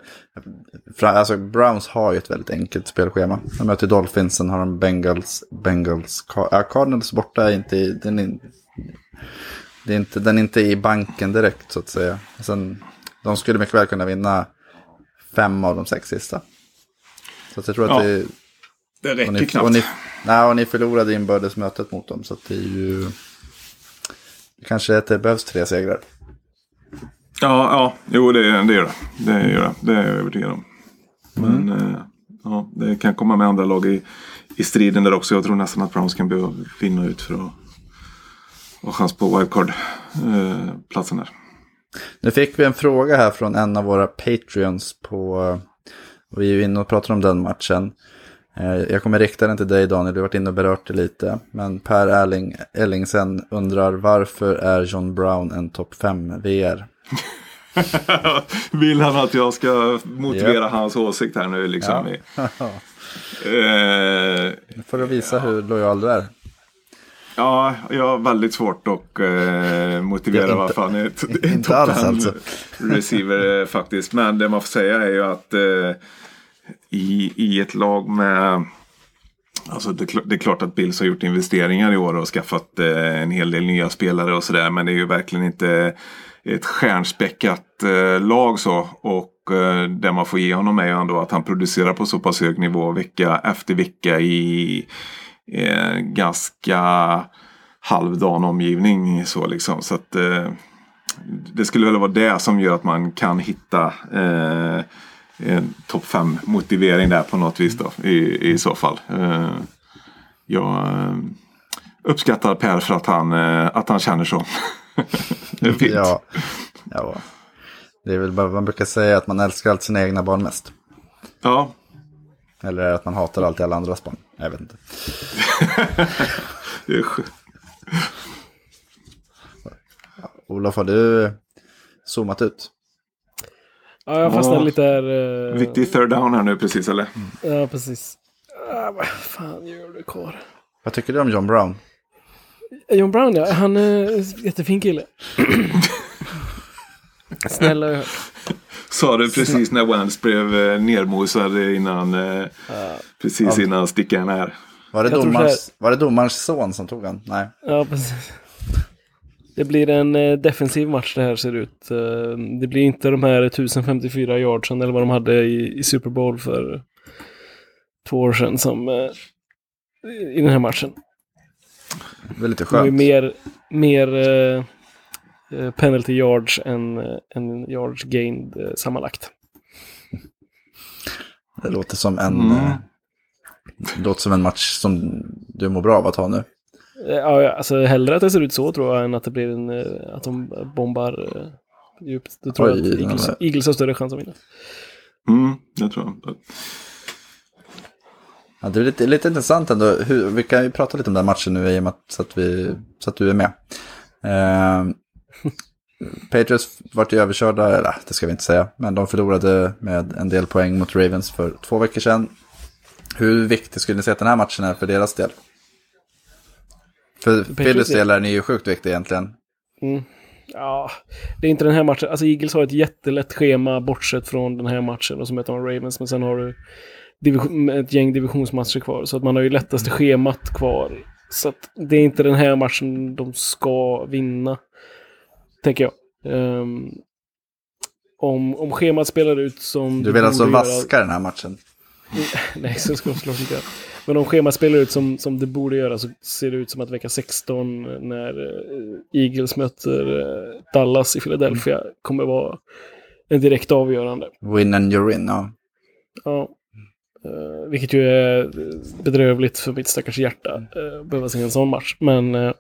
Speaker 4: alltså Browns har ju ett väldigt enkelt spelschema. De möter Dolphins, sen har de Bengals, Bengals, ja, Cardinals borta är inte, den är, det är inte, den är inte i banken direkt så att säga. Sen, de skulle mycket väl kunna vinna fem av de sex sista. Så jag tror att
Speaker 5: Ja,
Speaker 4: det,
Speaker 5: Det
Speaker 4: och
Speaker 5: räcker
Speaker 4: ni,
Speaker 5: knappt.
Speaker 4: och, ni, nej, och ni förlorade inbördes mötet mot dem så det är ju, kanske att det behövs tre segrar.
Speaker 5: Ja, ja, jo det, det gör det. Det gör det. Det är jag övertygad om. Men eh, ja, det kan komma med andra lag i, i striden där också. Jag tror nästan att Browns kan behöva vinna ut för att ha chans på wildcard-platsen där.
Speaker 4: Nu fick vi en fråga här från en av våra Patreons på, vi är ju inne och pratar om den matchen. Eh, Jag kommer rikta den till dig Daniel, du har varit inne och berört det lite. Men Per Erling, Ellingsen undrar varför är John Brown en topp 5 VR?
Speaker 5: Vill han att jag ska motivera
Speaker 4: Japp.
Speaker 5: hans åsikt här nu liksom?
Speaker 4: Ja.
Speaker 5: Eh,
Speaker 4: får du visa hur lojal du är.
Speaker 5: Ja, jag har väldigt svårt att eh, motivera
Speaker 4: inte-
Speaker 5: varför han är
Speaker 4: inte alls alltså.
Speaker 5: receiver eh, faktiskt. Men det man får säga är ju att eh, i, i ett lag med Alltså det, det är klart att Bills har gjort investeringar i år och skaffat eh, en hel del nya spelare och sådär. Men det är ju verkligen inte ett stjärnspäckat eh, lag så. Och eh, det man får ge honom är ju ändå att han producerar på så pass hög nivå vecka efter vecka i eh, ganska halvdan omgivning. Så liksom. Så att eh, det skulle väl vara det som gör att man kan hitta eh, en topp 5 motivering där på något vis då i, i så fall. Eh, jag eh, uppskattar Per för att han, eh, att han känner så. det är fint.
Speaker 4: Ja, ja. Det är väl bara man brukar säga att man älskar allt sina egna barn mest.
Speaker 5: Ja,
Speaker 4: Eller att man hatar allt i alla andras barn. Jag vet inte.
Speaker 5: det är sj-
Speaker 4: Olof, har du zoomat ut?
Speaker 6: Ja, jag fastnade
Speaker 5: Ja.
Speaker 6: lite där. eh,
Speaker 5: viktig third down här nu precis eller?
Speaker 6: Ja, precis. Ah, vad fan gör du karl?
Speaker 4: Vad tycker du om John Brown?
Speaker 6: John Brown ja, han är en jättefin kille. Snälla jag hört.
Speaker 5: Sa du precis när Wentz blev eh, nermosad innan, eh, precis innan stickan här.
Speaker 4: Var det, domarens, var det domarens son som tog han? Nej.
Speaker 6: Ja, precis. Det blir en eh, defensiv match det här ser ut. Det blir inte de här 1054 yardsen eller vad de hade i, i Super Bowl för två år sedan som i den här matchen.
Speaker 4: Det var lite
Speaker 6: Det var ju
Speaker 4: skönt.
Speaker 6: mer, mer penalty yards än, eh, än yards gained eh, sammanlagt.
Speaker 4: Det låter som en,
Speaker 5: Mm.
Speaker 4: eh, det låter som en match som du mår bra av att ha nu.
Speaker 6: Eh, Ja, alltså hellre att det ser ut så tror jag än att det blir en, eh, att de bombar eh, djupt. Då tror jag
Speaker 4: Oj,
Speaker 6: att Eagles, Eagles har större chans att vinna.
Speaker 5: Mm, jag tror jag.
Speaker 4: Ja, det är lite, lite intressant ändå. Hur, vi kan ju prata lite om den matchen nu i och med att, så, att vi, så att du är med. Eh, Patriots vart ju överkörda, eller det ska vi inte säga, men de förlorade med en del poäng mot Ravens för två veckor sedan. Hur viktig skulle ni säga att den här matchen är för deras del? För Phillies
Speaker 6: del?
Speaker 4: del är den ju sjukt viktig egentligen.
Speaker 6: Mm. Ja, det är inte den här matchen. Alltså Eagles har ett jättelätt schema bortsett från den här matchen och så möter man Ravens. Men sen har du division, ett gäng divisionsmatcher kvar. Så att man har ju lättaste schemat kvar. Så att det är inte den här matchen de ska vinna. Tänker jag. Ehm, om, om schemat spelar ut som...
Speaker 4: Du vill alltså
Speaker 6: borde göra-
Speaker 4: vaska den här matchen?
Speaker 6: Nej, så ska de såklart inte göra. Men om schemat spelar ut som, som det borde göra så ser det ut som att vecka 16 när eh, Eagles möter eh, Dallas i Philadelphia kommer vara en direkt avgörande.
Speaker 4: Win and you're in, ja.
Speaker 6: Ja. Eh, vilket ju är bedrövligt för mitt stackars hjärta. Uh, behöva se en sån match. Men eh,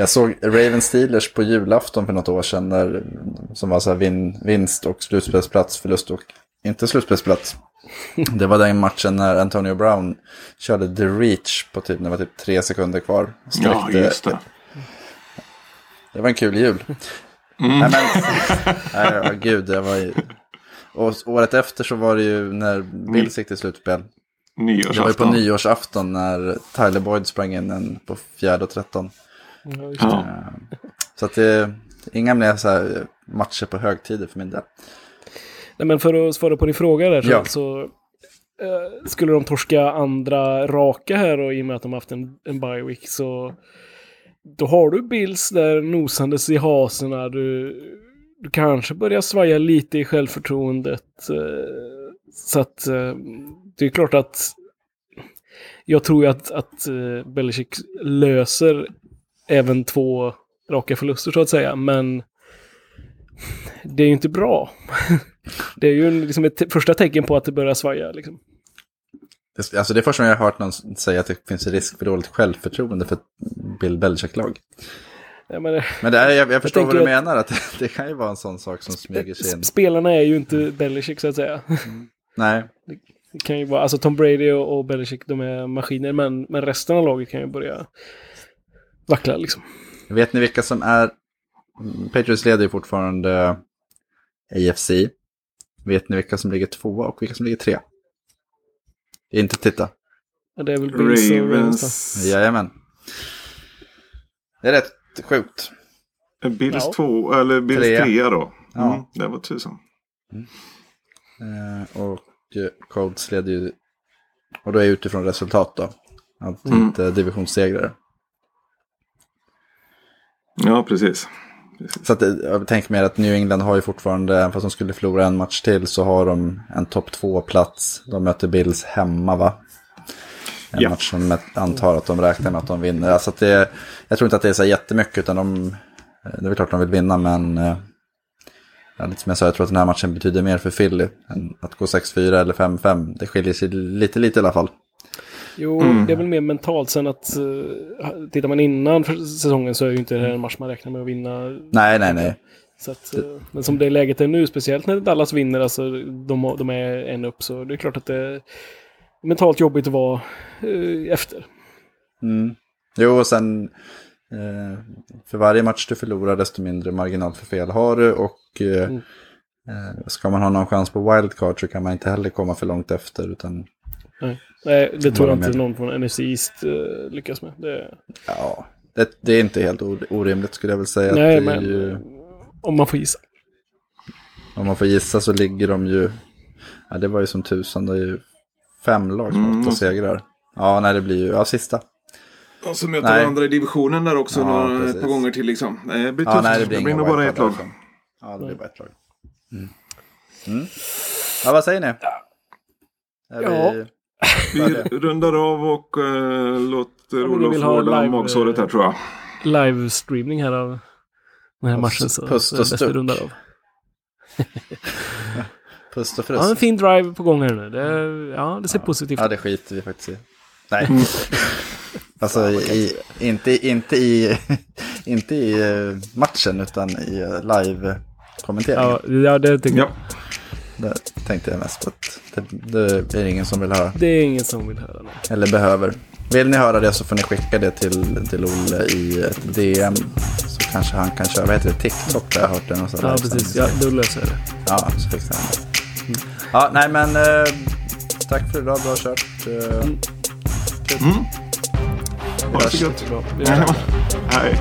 Speaker 4: Jag såg Raven Steelers på julafton för något år sedan. Där, som var så här vin, vinst och slutspelsplats, förlust och inte slutspelsplats. Det var den matchen när Antonio Brown körde the reach på typ, när det var typ tre sekunder kvar.
Speaker 5: Ja,
Speaker 4: Sträckte-
Speaker 5: just det.
Speaker 4: Det var en kul jul.
Speaker 5: Mm.
Speaker 4: Nej, men, nej, ja, gud, det var ju... Och året efter så var det ju när Bills gick till slutspel. Det var ju på
Speaker 5: Nyårsafton.
Speaker 4: nyårsafton när Tyler Boyd sprang in en på fjärde och tretton.
Speaker 5: Ja.
Speaker 4: Så att det inga mer så här matcher på högtider för min del.
Speaker 6: Nej, men för att svara på din fråga där så,
Speaker 4: Ja.
Speaker 6: så eh, skulle de torska andra raka här och i och med att de haft en, en bye week så då har du Bills där nosandes i haserna. Du, du kanske börjar svaja lite i självförtroendet. eh, så att eh, det är klart att jag tror ju att, att uh, Belichick löser även två raka förluster så att säga. Men det är ju inte bra. Det är ju liksom ett första tecken på att det börjar svaja. Liksom.
Speaker 4: Det, alltså det är första gången jag har hört någon säga att det finns risk för dåligt självförtroende för ett Bill Belichick-lag.
Speaker 6: Jag menar,
Speaker 4: Men det är, jag, jag förstår vad
Speaker 6: tänker
Speaker 4: du menar, att det, det kan ju vara en sån sak som smyger sig in.
Speaker 6: sp- spelarna är ju inte Belichick så att säga.
Speaker 4: Nej,
Speaker 6: Det kan ju vara, alltså Tom Brady och, och Belichick, de är maskiner, men, men resten av laget kan ju börja vackla liksom.
Speaker 4: vet ni vilka som är... Patriots leder ju fortfarande AFC. Vet ni vilka som ligger tvåa och vilka som ligger tre? Inte titta.
Speaker 6: Ja, Det är väl Bills och Ravens.
Speaker 4: Jajamän. Det är rätt sjukt.
Speaker 5: Bills
Speaker 6: Ja.
Speaker 5: två, eller Bills
Speaker 4: Trea.
Speaker 5: trea då. Mm,
Speaker 4: Ja.
Speaker 5: Det var tusan.
Speaker 4: Eh, och Colts leder ju... Och då är utifrån resultat då. Att
Speaker 5: Mm.
Speaker 4: inte divisionssegrare.
Speaker 5: Ja, precis.
Speaker 4: Så att, eh, jag tänker mer att New England har ju fortfarande, även fast de skulle förlora en match till, så har de en topp två-plats. De möter Bills hemma va? En
Speaker 5: Ja.
Speaker 4: match som jag antar att de räknar med att de vinner. Alltså att det, jag tror inte att det är så jättemycket, utan de, eh, det är väl klart de vill vinna, men eh, ja, lite som jag sa, jag tror att den här matchen betyder mer för Philly än att gå 6-4 eller 5-5. Det skiljer sig lite, lite i alla fall.
Speaker 6: Jo, det är väl mer mentalt. Sen att uh, tittar man innan för säsongen så är ju inte det här en match man räknar med att vinna.
Speaker 4: Nej, nej, nej.
Speaker 6: Så att, eh, men som det läget är nu, speciellt när Dallas vinner, alltså de, de är en upp, så det är klart att det är mentalt jobbigt att vara eh, efter.
Speaker 4: Mm. Jo, och sen eh, för varje match du förlorar desto mindre marginal för fel har du. Och eh,
Speaker 6: Mm.
Speaker 4: eh, ska man ha någon chans på wildcard så kan man inte heller komma för långt efter. Utan
Speaker 6: Nej, Nej det tror jag inte
Speaker 4: med.
Speaker 6: någon från NFC East eh, lyckas med. Det,
Speaker 4: ja, det, det är inte helt or- orimligt skulle jag väl säga.
Speaker 6: nej,
Speaker 4: det
Speaker 6: men
Speaker 4: ju,
Speaker 6: om man får gissa.
Speaker 4: om man får gissa så ligger de ju, ja det var ju som tusan, det är ju fem lag som
Speaker 5: Mm,
Speaker 4: åtta segrar. Ja, nej det blir ju, ja sista.
Speaker 5: Och så möter
Speaker 4: Nej.
Speaker 5: varandra i divisionen där också
Speaker 4: Ja,
Speaker 5: några, ett
Speaker 4: precis.
Speaker 5: par gånger till liksom. Nej, Det blir tufft.
Speaker 4: Ja, nej det blir, inga
Speaker 5: nog bara ett lag.
Speaker 4: därifrån. Ja, det blir bara ett lag. Mm. Mm. Ja, vad säger ni? Är
Speaker 6: Ja.
Speaker 4: vi...
Speaker 5: Vi rundar av och uh, låter
Speaker 6: Om
Speaker 5: Olof vårda magsåret här tror jag.
Speaker 6: Livestreaming här av den här matchen. Så
Speaker 4: puss
Speaker 6: så
Speaker 4: och stuck.
Speaker 6: rundar av.
Speaker 4: Pust och
Speaker 6: Ja, en
Speaker 4: frust.
Speaker 6: fin drive på gång här nu. Det, ja, det ser positivt
Speaker 4: Ja,
Speaker 6: ut.
Speaker 4: det skiter vi faktiskt i. Nej. alltså, i, inte, inte i, inte i eh, matchen utan i eh, live-kommenteringen.
Speaker 6: Ja, ja, det tycker jag.
Speaker 5: Ja.
Speaker 4: Det tänkte jag mest på. Att det, det är ingen som vill höra.
Speaker 6: Det är ingen som vill höra det.
Speaker 4: Eller behöver. Vill ni höra det så får ni skicka det till, till Olle i ett DM. Så kanske han kan köra, vad heter det, TikTok där jag har hört det. någon sån
Speaker 6: Ja, precis. Ja, då löser jag det.
Speaker 4: Ja, så fixar han det. Ja, nej men eh, tack för idag, bra kört. Eh,
Speaker 5: Mm. Ha det så gött.
Speaker 6: Bra. Vi hörs.
Speaker 5: Hej.